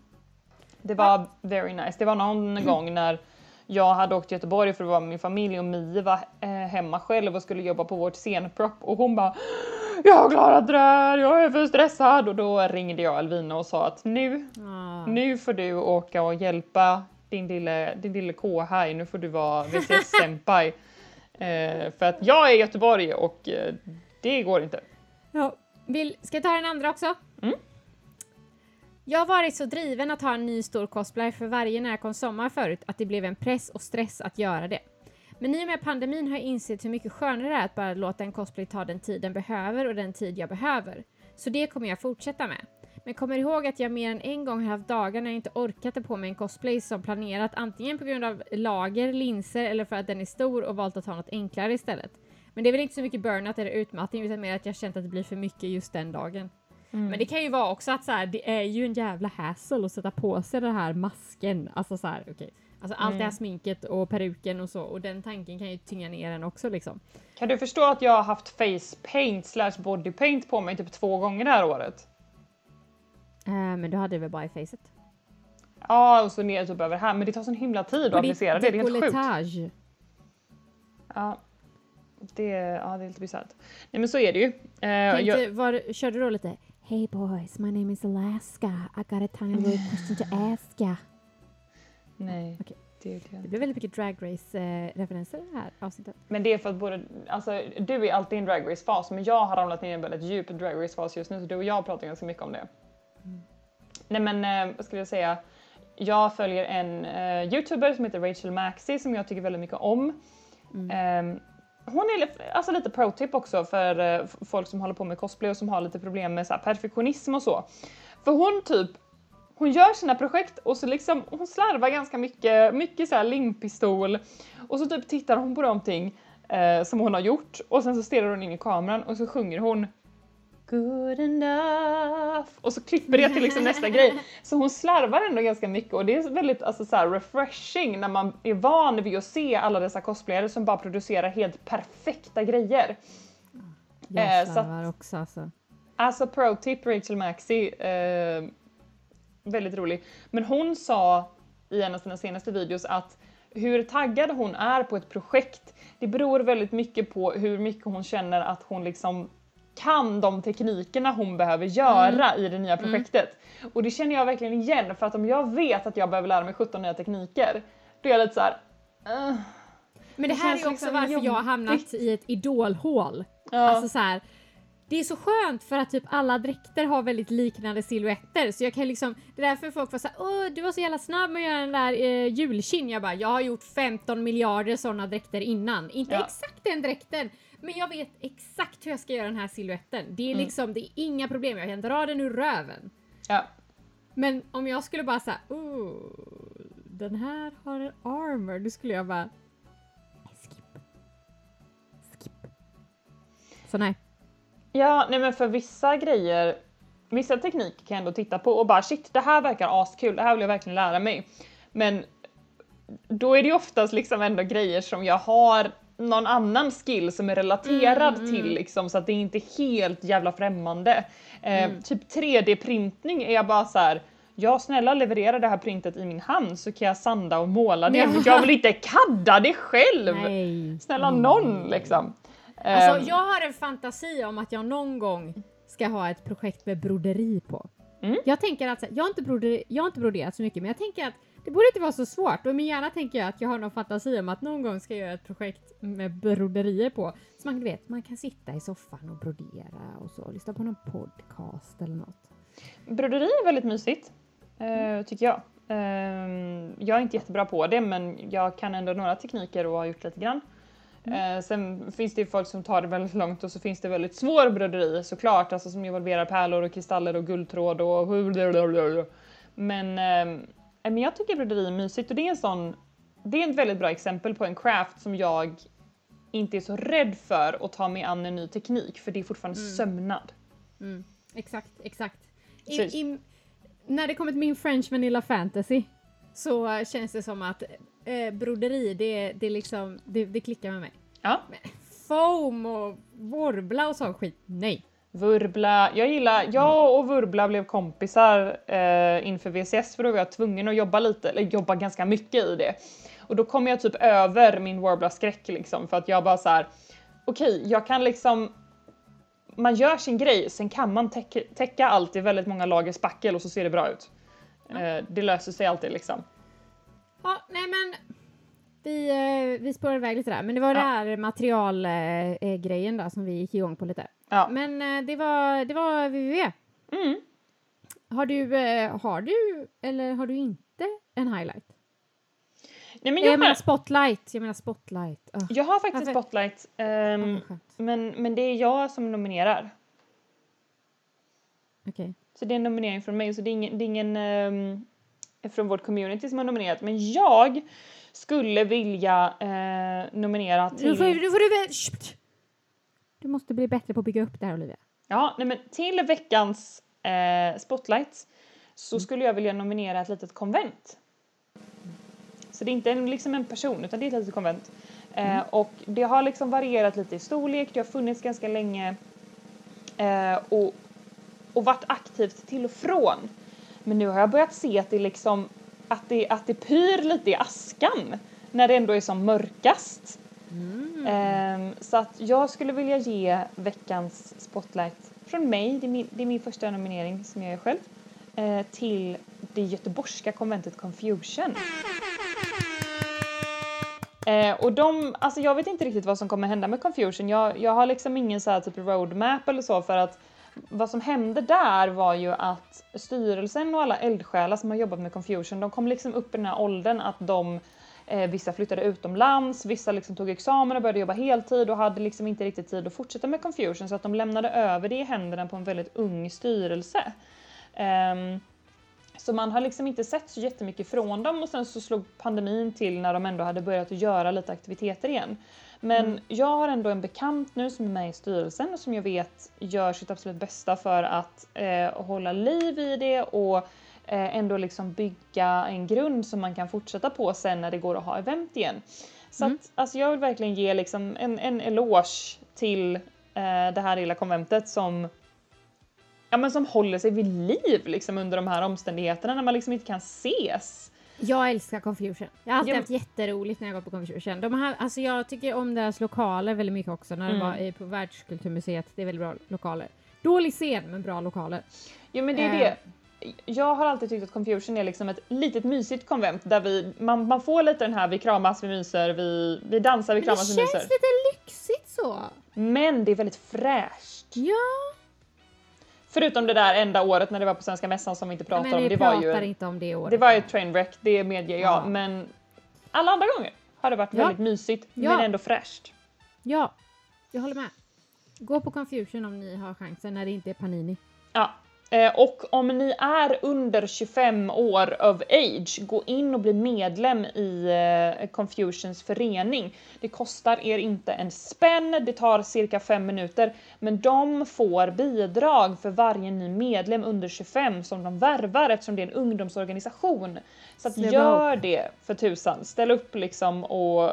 Det var very nice. Det var någon gång när jag hade åkt till Göteborg för att vara med min familj och Mie var eh, hemma själv och skulle jobba på vårt scenprop och hon bara Jag har klarat det där, jag är för stressad och då ringde jag Alvina och sa att nu, Ah. nu får du åka och hjälpa din lille, din lille K-haj, nu får du vara VCS-senpai. eh, för att jag är i Göteborg och eh, det går inte. Ja. Vill, ska jag ta den andra också? Mm. Jag har varit så driven att ha en ny stor cosplay för varje när kom sommar förut att det blev en press och stress att göra det. Men i och med pandemin har jag insett hur mycket skönare det är att bara låta en cosplay ta den tid den behöver och den tid jag behöver. Så det kommer jag fortsätta med. Men kommer ihåg att jag mer än en gång har haft dagar när jag inte orkat ta på mig en cosplay som planerat antingen på grund av lager, linser eller för att den är stor och valt att ha något enklare istället. Men det är väl inte så mycket burnout eller utmattning utan mer att jag känt att det blir för mycket just den dagen. Men det kan ju vara också att så här, det är ju en jävla hassle att sätta på sig den här masken. Alltså så här, okej. Alltså allt det här sminket och peruken och så och den tanken kan ju tynga ner en också liksom. Kan du förstå att jag har haft face paint slash body paint på mig typ två gånger det här året? Eh, men du hade det väl bara i facet? Ja, och så ner typ över här. Men det tar sån himla tid att applicera det. Det är helt sjukt. Ja, det, ja, det är lite bisarrt. Nej men så är det ju. Eh, jag, Tänkte, var, körde du då lite Hey boys, my name is Alaska. I got a tiny little question to ask ya. nej, Okej. Verkligen. Det blir väldigt mycket Drag Race-referenser det här avsnittet. Men det är för att både, alltså du är alltid i en Drag Race-fas men jag har ramlat ner i en väldigt djup Drag Race-fas just nu så du och jag pratar ganska mycket om det. Nej men eh, vad skulle jag säga? Jag följer en eh, youtuber som heter Rachel Maxi som jag tycker väldigt mycket om. Eh, hon är alltså lite pro-tip också för f- folk som håller på med cosplay och som har lite problem med så här, perfektionism och så. För hon typ hon gör sina projekt och så liksom hon slarvar ganska mycket, mycket så här limpistol och så typ tittar hon på någonting eh, som hon har gjort och sen så stirrar hon in i kameran och så sjunger hon Good enough och så klipper det till liksom nästa grej. Så hon slarvar ändå ganska mycket och det är väldigt alltså, så här, refreshing när man är van vid att se alla dessa cosplayare som bara producerar helt perfekta grejer. Jag Eh, så att- slarvar också alltså. Alltså pro tip Rachel Maxi, eh, väldigt rolig. Men hon sa i en av sina senaste videos att hur taggad hon är på ett projekt, det beror väldigt mycket på hur mycket hon känner att hon liksom kan de teknikerna hon behöver göra i det nya projektet. Och det känner jag verkligen igen för att om jag vet att jag behöver lära mig 17 nya tekniker, då är jag lite så här. "Ugh." Men det, Det här är också liksom varför jag har hamnat jobbigt. i ett idolhål. Ja. Alltså så här, det är så skönt för att typ alla dräkter har väldigt liknande silhuetter så jag kan liksom, det är därför folk var såhär åh du var så jävla snabb med att göra den där eh, julkinn. Jag bara, jag har gjort 15 miljarder sådana dräkter innan. Inte Ja. exakt den dräkten, men jag vet exakt hur jag ska göra den här silhuetten. Det är liksom, det är inga problem, jag kan dra den ur röven. Ja. Men om jag skulle bara säga, oh, den här har en armor, då skulle jag bara skip. Skip. Så nej. Ja, nej men för vissa grejer, vissa tekniker kan jag ändå titta på och bara shit, det här verkar askul, det här vill jag verkligen lära mig. Men då är det ju oftast liksom ändå grejer som jag har någon annan skill som är relaterad till liksom så att det är inte helt jävla främmande. Eh, Typ 3D-printning är jag bara så här. Ja snälla leverera det här printet i min hand så kan jag sanda och måla det. Ja. Jag vill inte kadda det själv! Nej. Snälla någon liksom. Alltså Ehm, jag har en fantasi om att jag någon gång ska ha ett projekt med broderi på. Mm. Jag tänker att, jag har, inte broder, jag har inte broderat så mycket men jag tänker att det borde inte vara så svårt och i min hjärna tänker jag att jag har någon fantasi om att någon gång ska jag göra ett projekt med broderier på. Så man vet, man kan sitta i soffan och brodera och så, lyssna på någon podcast eller något. Broderi är väldigt mysigt, eh, tycker jag. Ehm, jag är inte jättebra på det men jag kan ändå några tekniker och har gjort lite grann. Eh, sen finns det ju folk som tar det väldigt långt och så finns det väldigt svår broderi såklart, alltså som involverar pärlor och kristaller och guldtråd och men, ehm, men jag tycker broderi är mysigt och det är en sån, det är ett väldigt bra exempel på en craft som jag inte är så rädd för att ta mig an en ny teknik för det är fortfarande sömnad. Mm. Exakt, exakt. I, i, när det kommer till min French Vanilla Fantasy så känns det som att eh, broderi, det, det, liksom, det, det klickar med mig. Ja. Foam och vorbla och sån skit, nej. Vurbla, jag gillar, jag och Vurbla blev kompisar eh, inför VCS för då var jag tvungen att jobba lite, eller jobba ganska mycket i det. Och då kom jag typ över min Warbla-skräck liksom för att jag bara så här. okej jag kan liksom, man gör sin grej, sen kan man täcka, täcka allt i väldigt många lager spackel och så ser det bra ut. Eh, det löser sig alltid liksom. Ja, nej men vi, eh, vi spårar iväg lite där, men det var Ja. det här materialgrejen eh, grejen där som vi gick igång på lite. Ja. Men eh, det var, det var www. Mm. Har du, eh, har du eller har du inte en highlight? Nej, men Jag, jag, menar har, spotlight, jag menar spotlight. Öh, jag har faktiskt Varför? spotlight, vad skönt. men, men det är jag som nominerar. Okej. Så det är en nominering från mig, så det är ingen, det är ingen ehm, från vårt community som har nominerat. Men jag skulle vilja eh, nominera Nu till... får, nu får du väl... Du måste bli bättre på att bygga upp det här Olivia. Ja, nej men till veckans eh, spotlights så skulle jag vilja nominera ett litet konvent. Så det är inte en, liksom en person utan det är ett litet konvent. Eh, och det har liksom varierat lite i storlek, det har funnits ganska länge eh, och, och varit aktivt till och från. Men nu har jag börjat se att det liksom att det, att det pyr lite i askan när det ändå är som mörkast. Mm. så att jag skulle vilja ge veckans spotlight från mig, det är min, det är min första nominering som jag gör själv, eh, till det göteborgska konventet Confusion. Eh, och de, alltså jag vet inte riktigt vad som kommer hända med Confusion. Jag, jag har liksom ingen så här typ roadmap eller så för att vad som hände där var ju att styrelsen och alla eldsjälar som har jobbat med Confusion, de kom liksom upp i den här åldern att de vissa flyttade utomlands, vissa liksom tog examen och började jobba heltid och hade liksom inte riktigt tid att fortsätta med Confusion så att de lämnade över det i händerna på en väldigt ung styrelse. Um, så man har liksom inte sett så jättemycket från dem och sen så slog pandemin till när de ändå hade börjat göra lite aktiviteter igen. Men mm. jag har ändå en bekant nu som är med i styrelsen och som jag vet gör sitt absolut bästa för att eh, hålla liv i det och eh, ändå liksom bygga en grund som man kan fortsätta på sen när det går att ha event igen. Så mm. att, alltså jag vill verkligen ge liksom en, en eloge till eh, det här lilla konventet som ja, men som håller sig vid liv liksom under de här omständigheterna när man liksom inte kan ses. Jag älskar Confusion. Jag har alltid ja. haft jätteroligt när jag går på Confusion. De har, alltså jag tycker om deras lokaler väldigt mycket också när mm. det var på Världskulturmuseet. Det är väldigt bra lokaler. Dålig scen men bra lokaler. Jo men det är eh. det. Jag har alltid tyckt att Confusion är liksom ett litet mysigt konvent där vi, man, man får lite den här vi kramas, vi myser, vi, vi dansar, vi kramas, vi myser. Det känns lite lyxigt så. Men det är väldigt fräscht. Ja. Förutom det där enda året när det var på Svenska Mässan som vi inte pratade om. Det var ju, inte om det året. Det var ju ett trainwreck, det medger jag. Ja. Men alla andra gånger har det varit ja. väldigt mysigt ja. men ändå fräscht. Ja, jag håller med. Gå på Confusion om ni har chansen när det inte är Panini. Ja, och om ni är under 25 år of age, gå in och bli medlem i eh, Confusions förening. Det kostar er inte en spänn, det tar cirka 5 minuter, men de får bidrag för varje ny medlem under 25 som de värvar eftersom det är en ungdomsorganisation. Så att gör det för tusan, ställ upp liksom och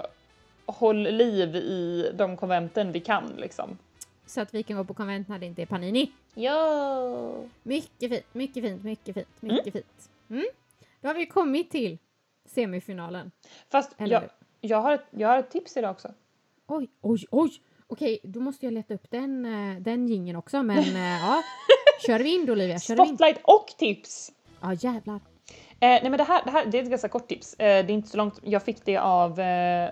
håll liv i de konventen vi kan liksom. Så att vi kan gå på konvent när det inte är Panini. Ja! Mycket fint, mycket fint, mycket fint, mycket mm. fint. Mm. Då har vi kommit till semifinalen. Fast jag, jag, har ett, jag har ett tips idag också. Oj, oj, oj! Okej, då måste jag leta upp den, eh, den gingen också, men äh, ja. Kör vi in då Olivia? Kör Spotlight och tips! Ja, jävlar. Eh, nej men det här, det här det är ett ganska kort tips. Eh, det är inte så långt. Jag fick det av... Eh...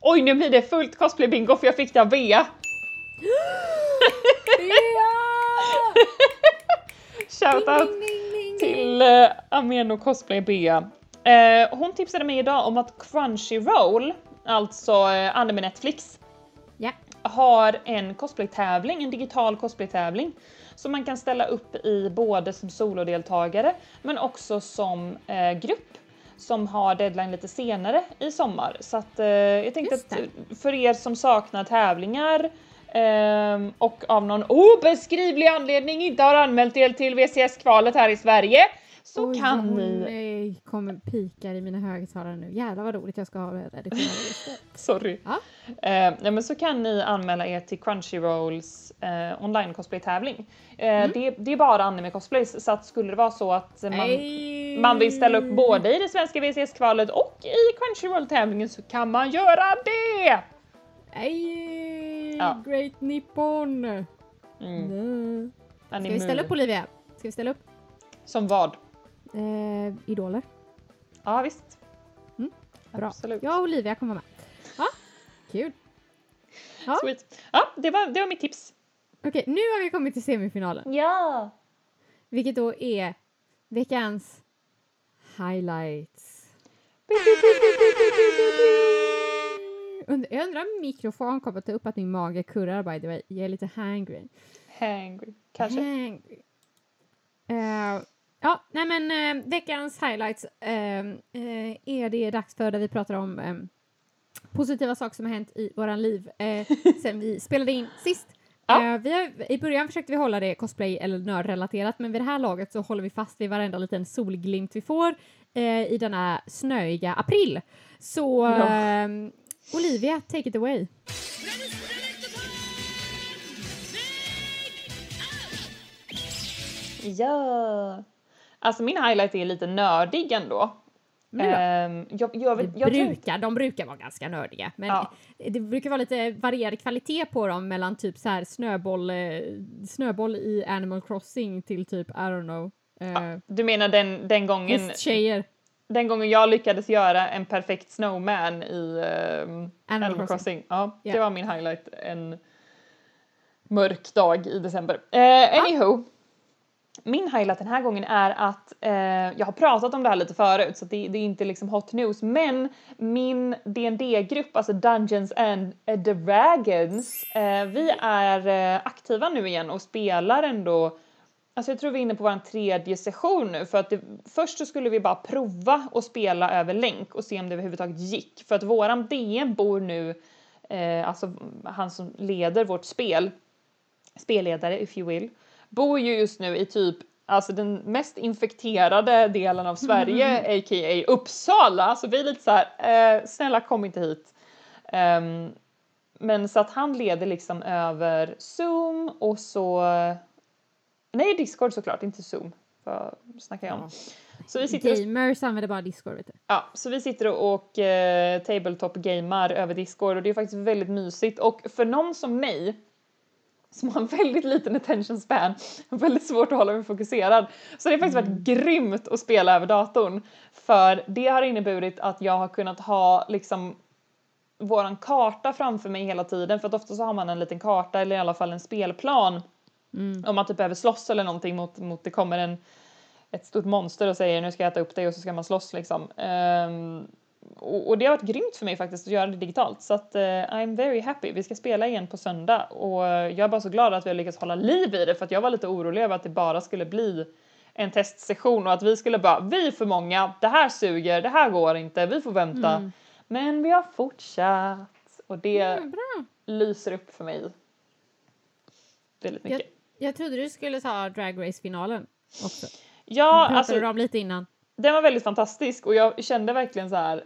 Oj, nu blir det fullt cosplay bingo för jag fick det av Bea. Shoutout till uh, Ameno Cosplay Bea. Uh, hon tipsade mig idag om att Crunchyroll, alltså uh, anime Netflix, yeah. har en cosplaytävling, en digital cosplaytävling som man kan ställa upp i både som solodeltagare men också som uh, grupp som har deadline lite senare i sommar. Så att uh, jag tänkte att för er som saknar tävlingar Um, och av någon obeskrivlig anledning inte har anmält er till VCS-kvalet här i Sverige så Oj, kan ni... Nej, kommer pikar i mina högtalare nu. Jävlar vad roligt jag ska ha redigerat Sorry. Ja. Uh, nej, men så kan ni anmäla er till Crunchyrolls uh, online cosplay tävling. Uh, mm. det, det, är bara anime cosplays så att skulle det vara så att man, man vill ställa upp både i det svenska VCS-kvalet och i Crunchyroll tävlingen så kan man göra det! Ej, ja. Great Nippon! Mm. Ska vi ställa upp Olivia? Ska vi ställa upp? Som vad? Eh, idoler. Ja visst. Mm. Bra. Absolut. Jag och Olivia kommer med. Ja, kul. Ja. Sweet. Ja, det var, det var mitt tips. Okej, nu har vi kommit till semifinalen. Ja! Vilket då är veckans highlights jag undrar om mikrofon kommer ta upp att min mage kurrar by the way. Jag är lite hangry. Hangry, kanske. Hangry. Uh, ja, nej men uh, veckans highlights uh, är det dags för där vi pratar om um, positiva saker som har hänt i våra liv sen vi spelade in sist. Ja. vi har, I början försökte vi hålla det cosplay eller nördrelaterat men vid det här laget så håller vi fast vid varenda liten solglimt vi får i denna snöiga april. Så ja. Ehm, Olivia, take it away. Ja! Alltså min highlight är lite nördig ändå. Um, jag, jag, vet, jag brukar. De brukar vara ganska nördiga, men ja. det brukar vara lite varierad kvalitet på dem mellan typ så här snöboll, eh, snöboll i Animal Crossing till typ, I don't know. Uh, ja, du menar den, den gången... tjejer. Den gången jag lyckades göra en perfekt snowman i um, Animal Crossing. Crossing. Ja, Ja. det var min highlight en mörk dag i december. Eh, anywho. Min highlight den här gången är att eh, jag har pratat om det här lite förut så det, det är inte liksom hot news men min dd grupp alltså Dungeons and Dragons, eh, vi är eh, aktiva nu igen och spelar ändå Alltså jag tror vi är inne på vår tredje session nu för att det, först så skulle vi bara prova och spela över länk och se om det överhuvudtaget gick för att våran DM bor nu, eh, alltså han som leder vårt spel, spelledare if you will, bor ju just nu i typ alltså den mest infekterade delen av Sverige, a.k.a. Uppsala. Så vi är lite så här, eh, snälla kom inte hit. Ehm, men så att han leder liksom över Zoom och så, nej Discord såklart, inte Zoom. Vad snackar jag om? Så vi sitter och Gamers använder bara Discord vet du. Ja, så vi sitter och, och eh, tabletop-gamar över Discord och det är faktiskt väldigt mysigt och för någon som mig som har en väldigt liten attention span, väldigt svårt att hålla mig fokuserad, så det har faktiskt varit grymt att spela över datorn för det har inneburit att jag har kunnat ha liksom våran karta framför mig hela tiden för att ofta så har man en liten karta eller i alla fall en spelplan om man typ behöver slåss eller någonting mot, mot det kommer en ett stort monster och säger nu ska jag äta upp dig och så ska man slåss liksom. Ehm, och, och det har varit grymt för mig faktiskt att göra det digitalt så att eh, I'm very happy. Vi ska spela igen på söndag och jag är bara så glad att vi har lyckats hålla liv i det för att jag var lite orolig över att det bara skulle bli en testsession och att vi skulle bara, vi är för många, det här suger, det här går inte, vi får vänta. Men vi har fortsatt och det Mm, lyser upp för mig väldigt mycket. jag trodde du skulle ta Drag Race-finalen också. Ja, alltså du om lite innan. den var väldigt fantastisk och jag kände verkligen så här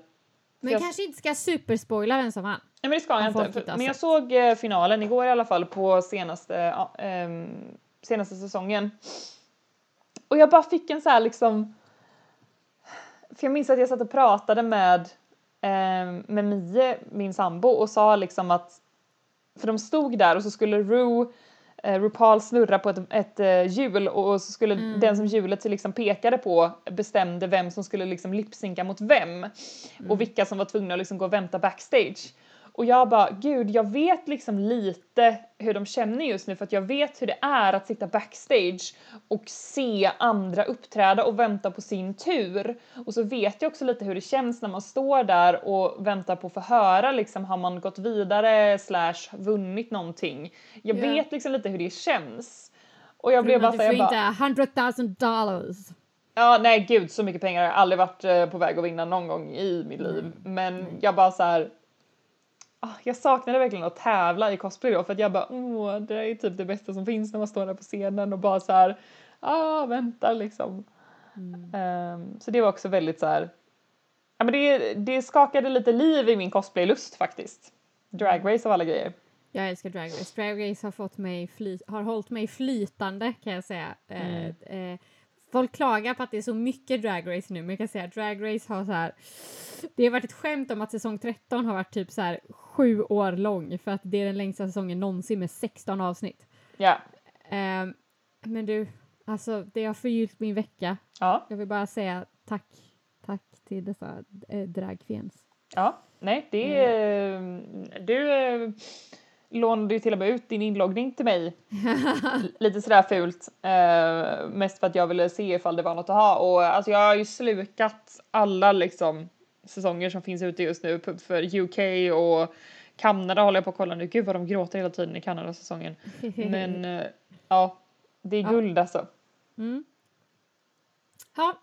Men jag- kanske inte ska superspoila vem som vann. Nej men det ska jag inte. inte men jag såg eh, finalen igår i alla fall på senaste, ja, ehm, senaste säsongen. Och jag bara fick en så här liksom... För jag minns att jag satt och pratade med, ehm, med Mie, min sambo, och sa liksom att... För de stod där och så skulle Ru, eh, RuPaul snurra på ett, ett eh, hjul och så skulle Mm. den som hjulet liksom pekade på bestämde vem som skulle liksom lipsynka mot vem Mm. och vilka som var tvungna att liksom gå och vänta backstage. Och jag bara, gud, jag vet liksom lite hur de känner just nu för att jag vet hur det är att sitta backstage och se andra uppträda och vänta på sin tur. Och så vet jag också lite hur det känns när man står där och väntar på att få höra liksom, har man gått vidare slash vunnit någonting. Jag Ja. vet liksom lite hur det känns. Och jag blev bara du så får jag bara, inte 100 000 dollars. Ja, nej gud så mycket pengar har jag aldrig varit eh, på väg att vinna någon gång i mitt liv. Men jag bara så här. Ah, jag saknade verkligen att tävla i cosplay då för att jag bara åh det är typ det bästa som finns när man står där på scenen och bara så här ah väntar liksom. Ehm, så det var också väldigt så här. Ja men det, det skakade lite liv i min cosplaylust faktiskt. Drag race av alla grejer. Jag älskar Drag Race. Drag Race har, fått mig fly- har hållit mig flytande kan jag säga. Eh, eh, folk klagar på att det är så mycket Drag Race nu men jag kan säga att Drag Race har så här det har varit ett skämt om att säsong 13 har varit typ så här sju år lång för att det är den längsta säsongen någonsin med 16 avsnitt. Ja. Ehm, men du, alltså det har förgyllt min vecka. Ja. Jag vill bara säga tack, tack till dessa äh, dragqueens. Ja, nej, det är... Du eh, lånade ju till och med ut din inloggning till mig lite sådär fult. Eh, mest för att jag ville se ifall det var något att ha och alltså jag har ju slukat alla liksom säsonger som finns ute just nu för UK och Kanada håller jag på att kolla nu. Gud vad de gråter hela tiden i Kanada-säsongen. Men eh, ja, det är Ja. guld alltså. Mm. Ja.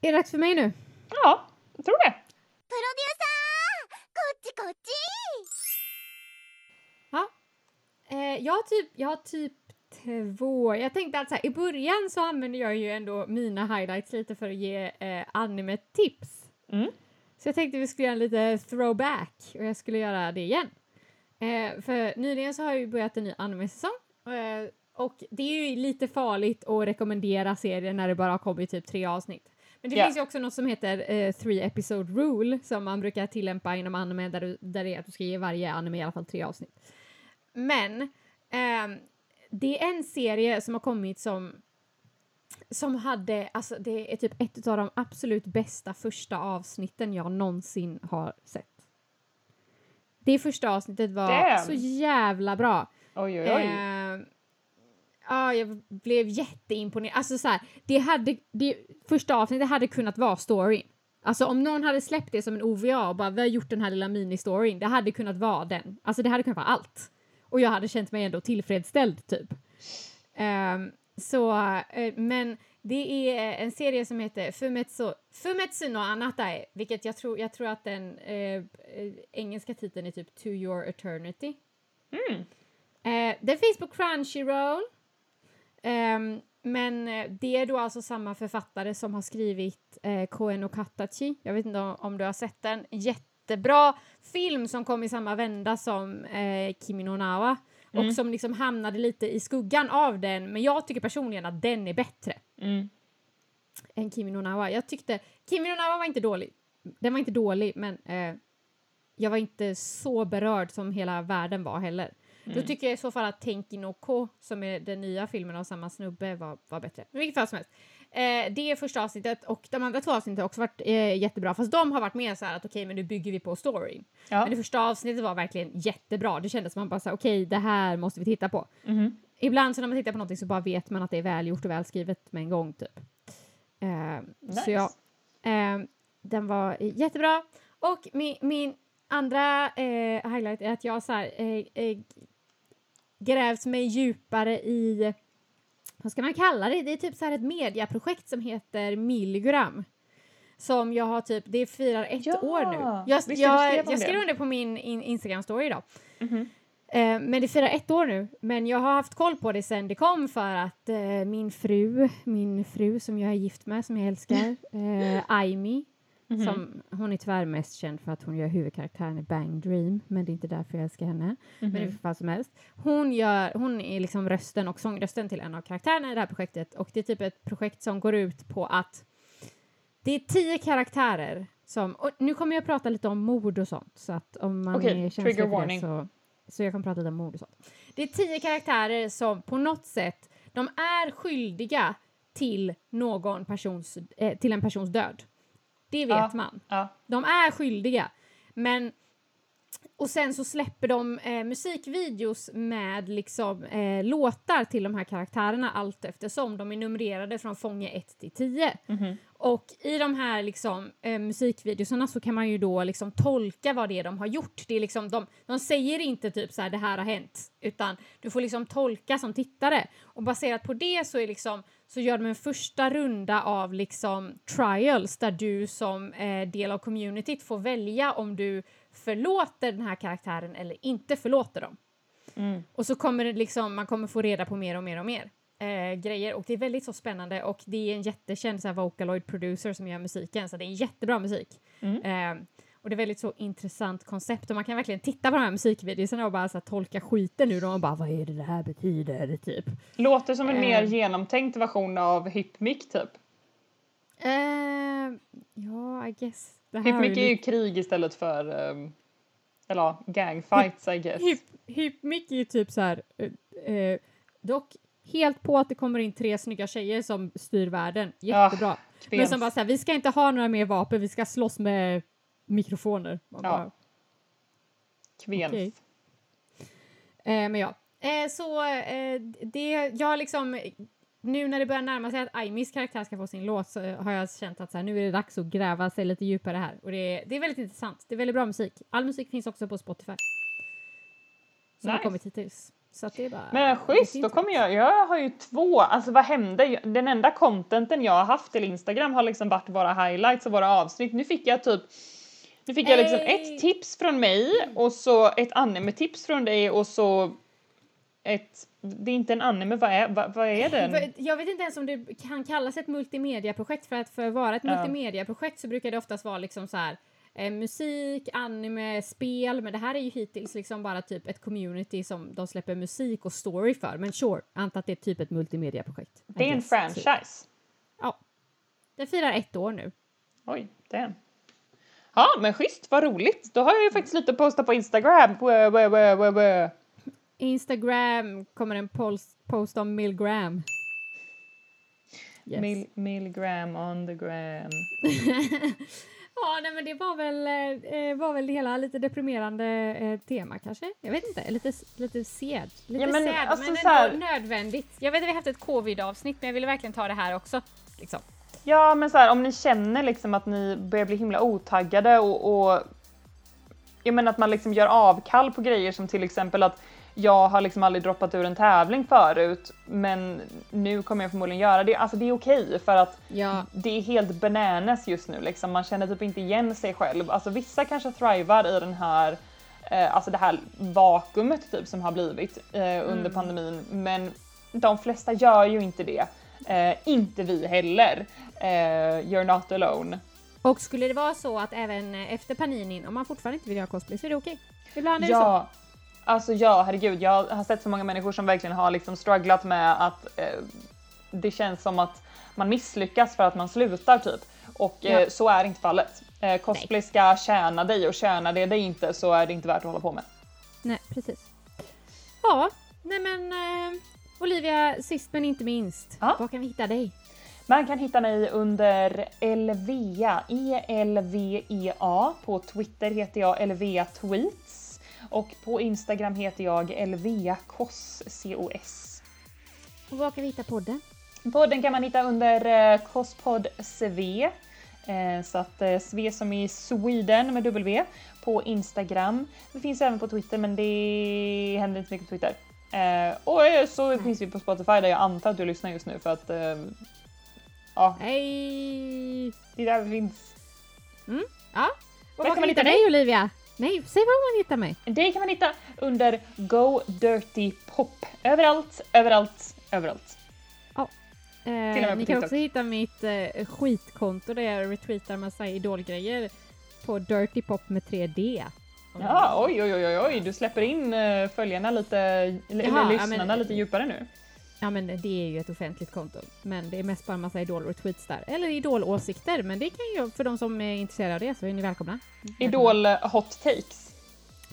Är det dags för mig nu? Ja, jag tror det. Eh, jag, har typ, jag har typ två. Jag tänkte att så här, i början så använde jag ju ändå mina highlights lite för att ge eh, anime-tips. Mm. Så jag tänkte vi skulle göra en lite throwback och jag skulle göra det igen. Eh, för nyligen så har jag ju börjat en ny anime-säsong. Eh, och det är ju lite farligt att rekommendera serier när det bara har kommit typ tre avsnitt. Men det Ja. finns ju också något som heter eh, three episode rule som man brukar tillämpa inom anime där, du, där det är att du ska ge varje anime i alla fall tre avsnitt. Men ehm, det är en serie som har kommit som som hade, alltså det är typ ett av de absolut bästa första avsnitten jag någonsin har sett. Det första avsnittet var Damn. så jävla bra. Oj, oj, oj. Eh, ja, jag blev jätteimponerad. Alltså så här, det hade, det första avsnittet hade kunnat vara storyn. Alltså om någon hade släppt det som en OVA och bara vi har gjort den här lilla mini-storyn, det hade kunnat vara den. Alltså det hade kunnat vara allt. Och jag hade känt mig ändå tillfredsställd typ. Ehm, så, eh, men det är en serie som heter Fumetsu, Fumetsu no Anatae, vilket jag tror, jag tror att den eh, eh, engelska titeln är typ To your eternity. Mm. Eh, den finns på Crunchyroll. Ehm, men eh, det är då alltså samma författare som har skrivit eh, Koen och Katachi. Jag vet inte om, om du har sett den. Jättebra film som kom i samma vända som eh, Kimi no Nawa Mm. och som liksom hamnade lite i skuggan av den. Men jag tycker personligen att den är bättre Mm. än Kimi no Nawa. Jag tyckte Kimi no Nawa var inte dålig. Den var inte dålig, men eh, jag var inte så berörd som hela världen var heller. Mm. Då tycker jag i så fall att Tenki no Ko, som är den nya filmen av samma snubbe, var, var bättre. Men vilket fall som helst. Eh, det är första avsnittet och de andra två avsnitten har också varit eh, jättebra. Fast de har varit mer så här att okej, men nu bygger vi på storyn. Ja. Men det första avsnittet var verkligen jättebra. Det kändes som man bara okej, det här måste vi titta på. Mhm. Ibland så när man tittar på någonting så bara vet man att det är välgjort och välskrivet med en gång typ. Eh, Nice. Så ja, eh, den var jättebra. Och min, min andra eh, highlight är att jag så här, eh, grävt mig djupare i, vad ska man kalla det? Det är typ så här ett mediaprojekt som heter Milligram. Som jag har typ, det firar ett Ja, år nu. Jag, visst, jag, skrev jag skrev om det på min in, Instagram-story idag. Mhm. Eh, men det firar ett år nu. Men jag har haft koll på det sen det kom för att eh, min fru, min fru som jag är gift med, som jag älskar, eh, Aimi, Mhm. som, hon är tyvärr mest känd för att hon gör huvudkaraktären i Bang Dream, men det är inte därför jag älskar henne. Men i Mhm. fall som helst. Hon, gör, hon är liksom rösten och sångrösten till en av karaktärerna i det här projektet och det är typ ett projekt som går ut på att det är tio karaktärer som, och nu kommer jag prata lite om mord och sånt så att om man Okej, är känslig för det så, så jag kan prata lite om mord och sånt. Det är tio karaktärer som på något sätt, de är skyldiga till någon persons, eh, till en persons död. Det vet Ja. man. Ja. De är skyldiga. Men och sen så släpper de eh, musikvideos med liksom eh, låtar till de här karaktärerna allt eftersom. De är numrerade från fånge 1 till 10. Mhm. Och i de här liksom, eh, musikvideorna så kan man ju då liksom tolka vad det är de har gjort. Det är liksom, de, de säger inte typ så här det här har hänt utan du får liksom tolka som tittare. Och baserat på det så, är liksom, så gör de en första runda av liksom trials där du som eh, del av communityt får välja om du förlåter den här karaktären eller inte förlåter dem. Mm. Och så kommer det liksom, man kommer få reda på mer och mer och mer eh, grejer och det är väldigt så spännande och det är en jättekänd så här, Vocaloid producer som gör musiken så det är jättebra musik. Mm. Eh, och det är väldigt så intressant koncept och man kan verkligen titta på de här musikvideorna och bara så här, tolka skiten ur dem och bara vad är det det här betyder typ. Låter som en Eh. mer genomtänkt version av Hypmic typ. Eh, ja, I guess. Här Hypmic är ju krig istället för, um, eller ja, gangfights I guess. Hyp, hypmick är ju typ så här, eh, eh, dock helt på att det kommer in tre snygga tjejer som styr världen. Jättebra. Men Kvens. som bara såhär, vi ska inte ha några mer vapen, vi ska slåss med mikrofoner. Man Ja. bara, Kvens. okej. eh, men ja, eh, så eh, det, jag har liksom, nu när det börjar närma sig att Aimis karaktär ska få sin låt så har jag känt att så här, nu är det dags att gräva sig lite djupare här. Och det, är- det är väldigt intressant, det är väldigt bra musik. All musik finns också på Spotify. Som har Nice. kommit hittills. Så att det är bara... Men schysst, då kommer jag, jag har ju två, alltså vad hände? Den enda contenten jag har haft till Instagram har liksom varit våra highlights och våra avsnitt. Nu fick jag typ, nu fick jag liksom Hey! ett tips från mig och så ett anime-tips från dig och så ett, det är inte en anime, vad är, vad, vad är den? Jag vet inte ens om det kan kallas ett multimediaprojekt för att för att vara ett Ja. multimediaprojekt så brukar det oftast vara liksom så här eh, musik, anime, spel, men det här är ju hittills liksom bara typ ett community som de släpper musik och story för. Men sure, anta att det är typ ett multimediaprojekt. Det är en guess. franchise. Ja. Den firar ett år nu. Oj, den. Ja, men schysst, vad roligt. Då har jag ju faktiskt lite att posta på Instagram. Wö, wö, wö. Instagram kommer en post, post om Milgram. Yes. Mil milligram on the gram. ja, nej, men det var väl, eh, var väl det hela lite deprimerande eh, tema kanske? Jag vet inte, lite, lite sed. Lite Ja, men sad, alltså men här- nödvändigt. Jag vet att vi haft ett covid-avsnitt, men jag ville verkligen ta det här också. Liksom. Ja men så här, om ni känner liksom att ni börjar bli himla otaggade och, och jag menar att man liksom gör avkall på grejer som till exempel att jag har liksom aldrig droppat ur en tävling förut men nu kommer jag förmodligen göra det. Alltså det är okej för att Ja, det är helt bananas just nu liksom. Man känner typ inte igen sig själv. Alltså vissa kanske thrivar i den här eh, alltså det här vakuumet typ som har blivit eh, under pandemin men de flesta gör ju inte det. Eh, inte vi heller. Eh, you're not alone. och skulle det vara så att även efter paninin, om man fortfarande inte vill göra cosplay så är det okej. Ibland är det så. Alltså ja herregud jag har sett så många människor som verkligen har liksom strugglat med att eh, det känns som att man misslyckas för att man slutar typ. Och Ja. eh, så är inte fallet. Eh, cosplay ska tjäna dig och tjänar det dig inte så är det inte värt att hålla på med. Nej, precis. Ja, nej men eh, Olivia, sist men inte minst. Ja. Var kan vi hitta dig? Man kan hitta mig under Elvea, E-L-V-E-A. På Twitter heter jag Elvea Tweets. Och på Instagram heter jag Elvea C-O-S. Och var kan vi hitta podden? Podden kan man hitta under eh, Kospodd SV. Eh, så att eh, Sve som i Sweden med W på Instagram. Det finns även på Twitter men det händer inte så mycket på Twitter. Och så finns vi på Spotify där jag antar att du lyssnar just nu för att ja, Hej! det är där vi finns. Ja, och var kan kan man hitta dig Olivia? Nej, säg var man hittar mig. Det kan man hitta under Go Dirty Pop. Överallt, överallt, överallt. Eh, med på ni kan TikTok. också hitta mitt eh, skitkonto där jag retweetar massa idolgrejer på Dirty Pop med 3D. Om ni Ja, oj, oj, oj, oj, du släpper in eh, följarna lite, eller Jaha, ja, lyssnarna men- lite djupare nu. Ja, men det är ju ett offentligt konto. Men det är mest bara en massa idol-retweets där. Eller idolåsikter, men det kan ju för de som är intresserade av det så är ni välkomna. Idol eh, hot takes.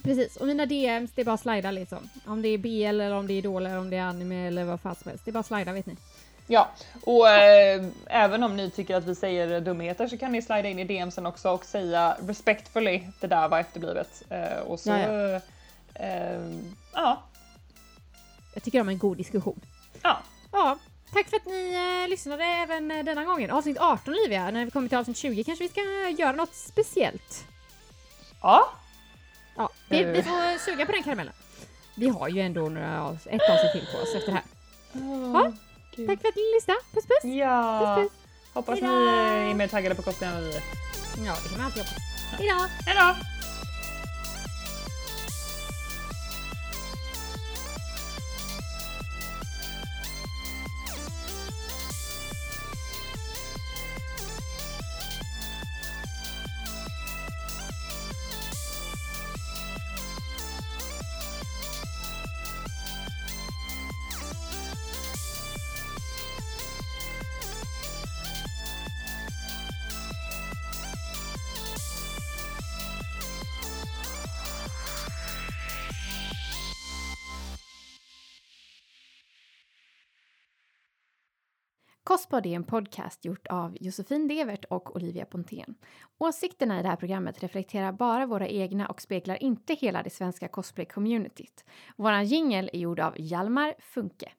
Precis, och mina DMs det är bara att slida liksom. Om det är BL eller om det är idol eller om det är anime eller vad fan som helst. Det är bara att slida vet ni. Ja, och eh, även om ni tycker att vi säger dumheter så kan ni slida in i DMsen också och säga respectfully det där var efterblivet. Eh, och så, Ja, eh, ja, Jag tycker om en god diskussion. Ja. Ja, tack för att ni eh, lyssnade även eh, denna gången. Avsnitt 18 Olivia, när vi kommer till avsnitt 20 kanske vi ska göra något speciellt. ja. Ja, vi, Eh. vi får suga på den karamellen. Vi har ju ändå några, ett avsnitt till på oss efter det här. Ja, Tack för att ni lyssnade. Puss puss! Ja, Puss, puss. hoppas ni Hejdå. är mer taggade på cosplay än vad vi är. Ja, det kan man alltid hoppas. Hejdå! Hejdå! Kostpodd är en podcast gjort av Josefin Devert och Olivia Pontén. Åsikterna i det här programmet reflekterar bara våra egna och speglar inte hela det svenska cosplay-communityt. Våran jingel är gjord av Hjalmar Funke.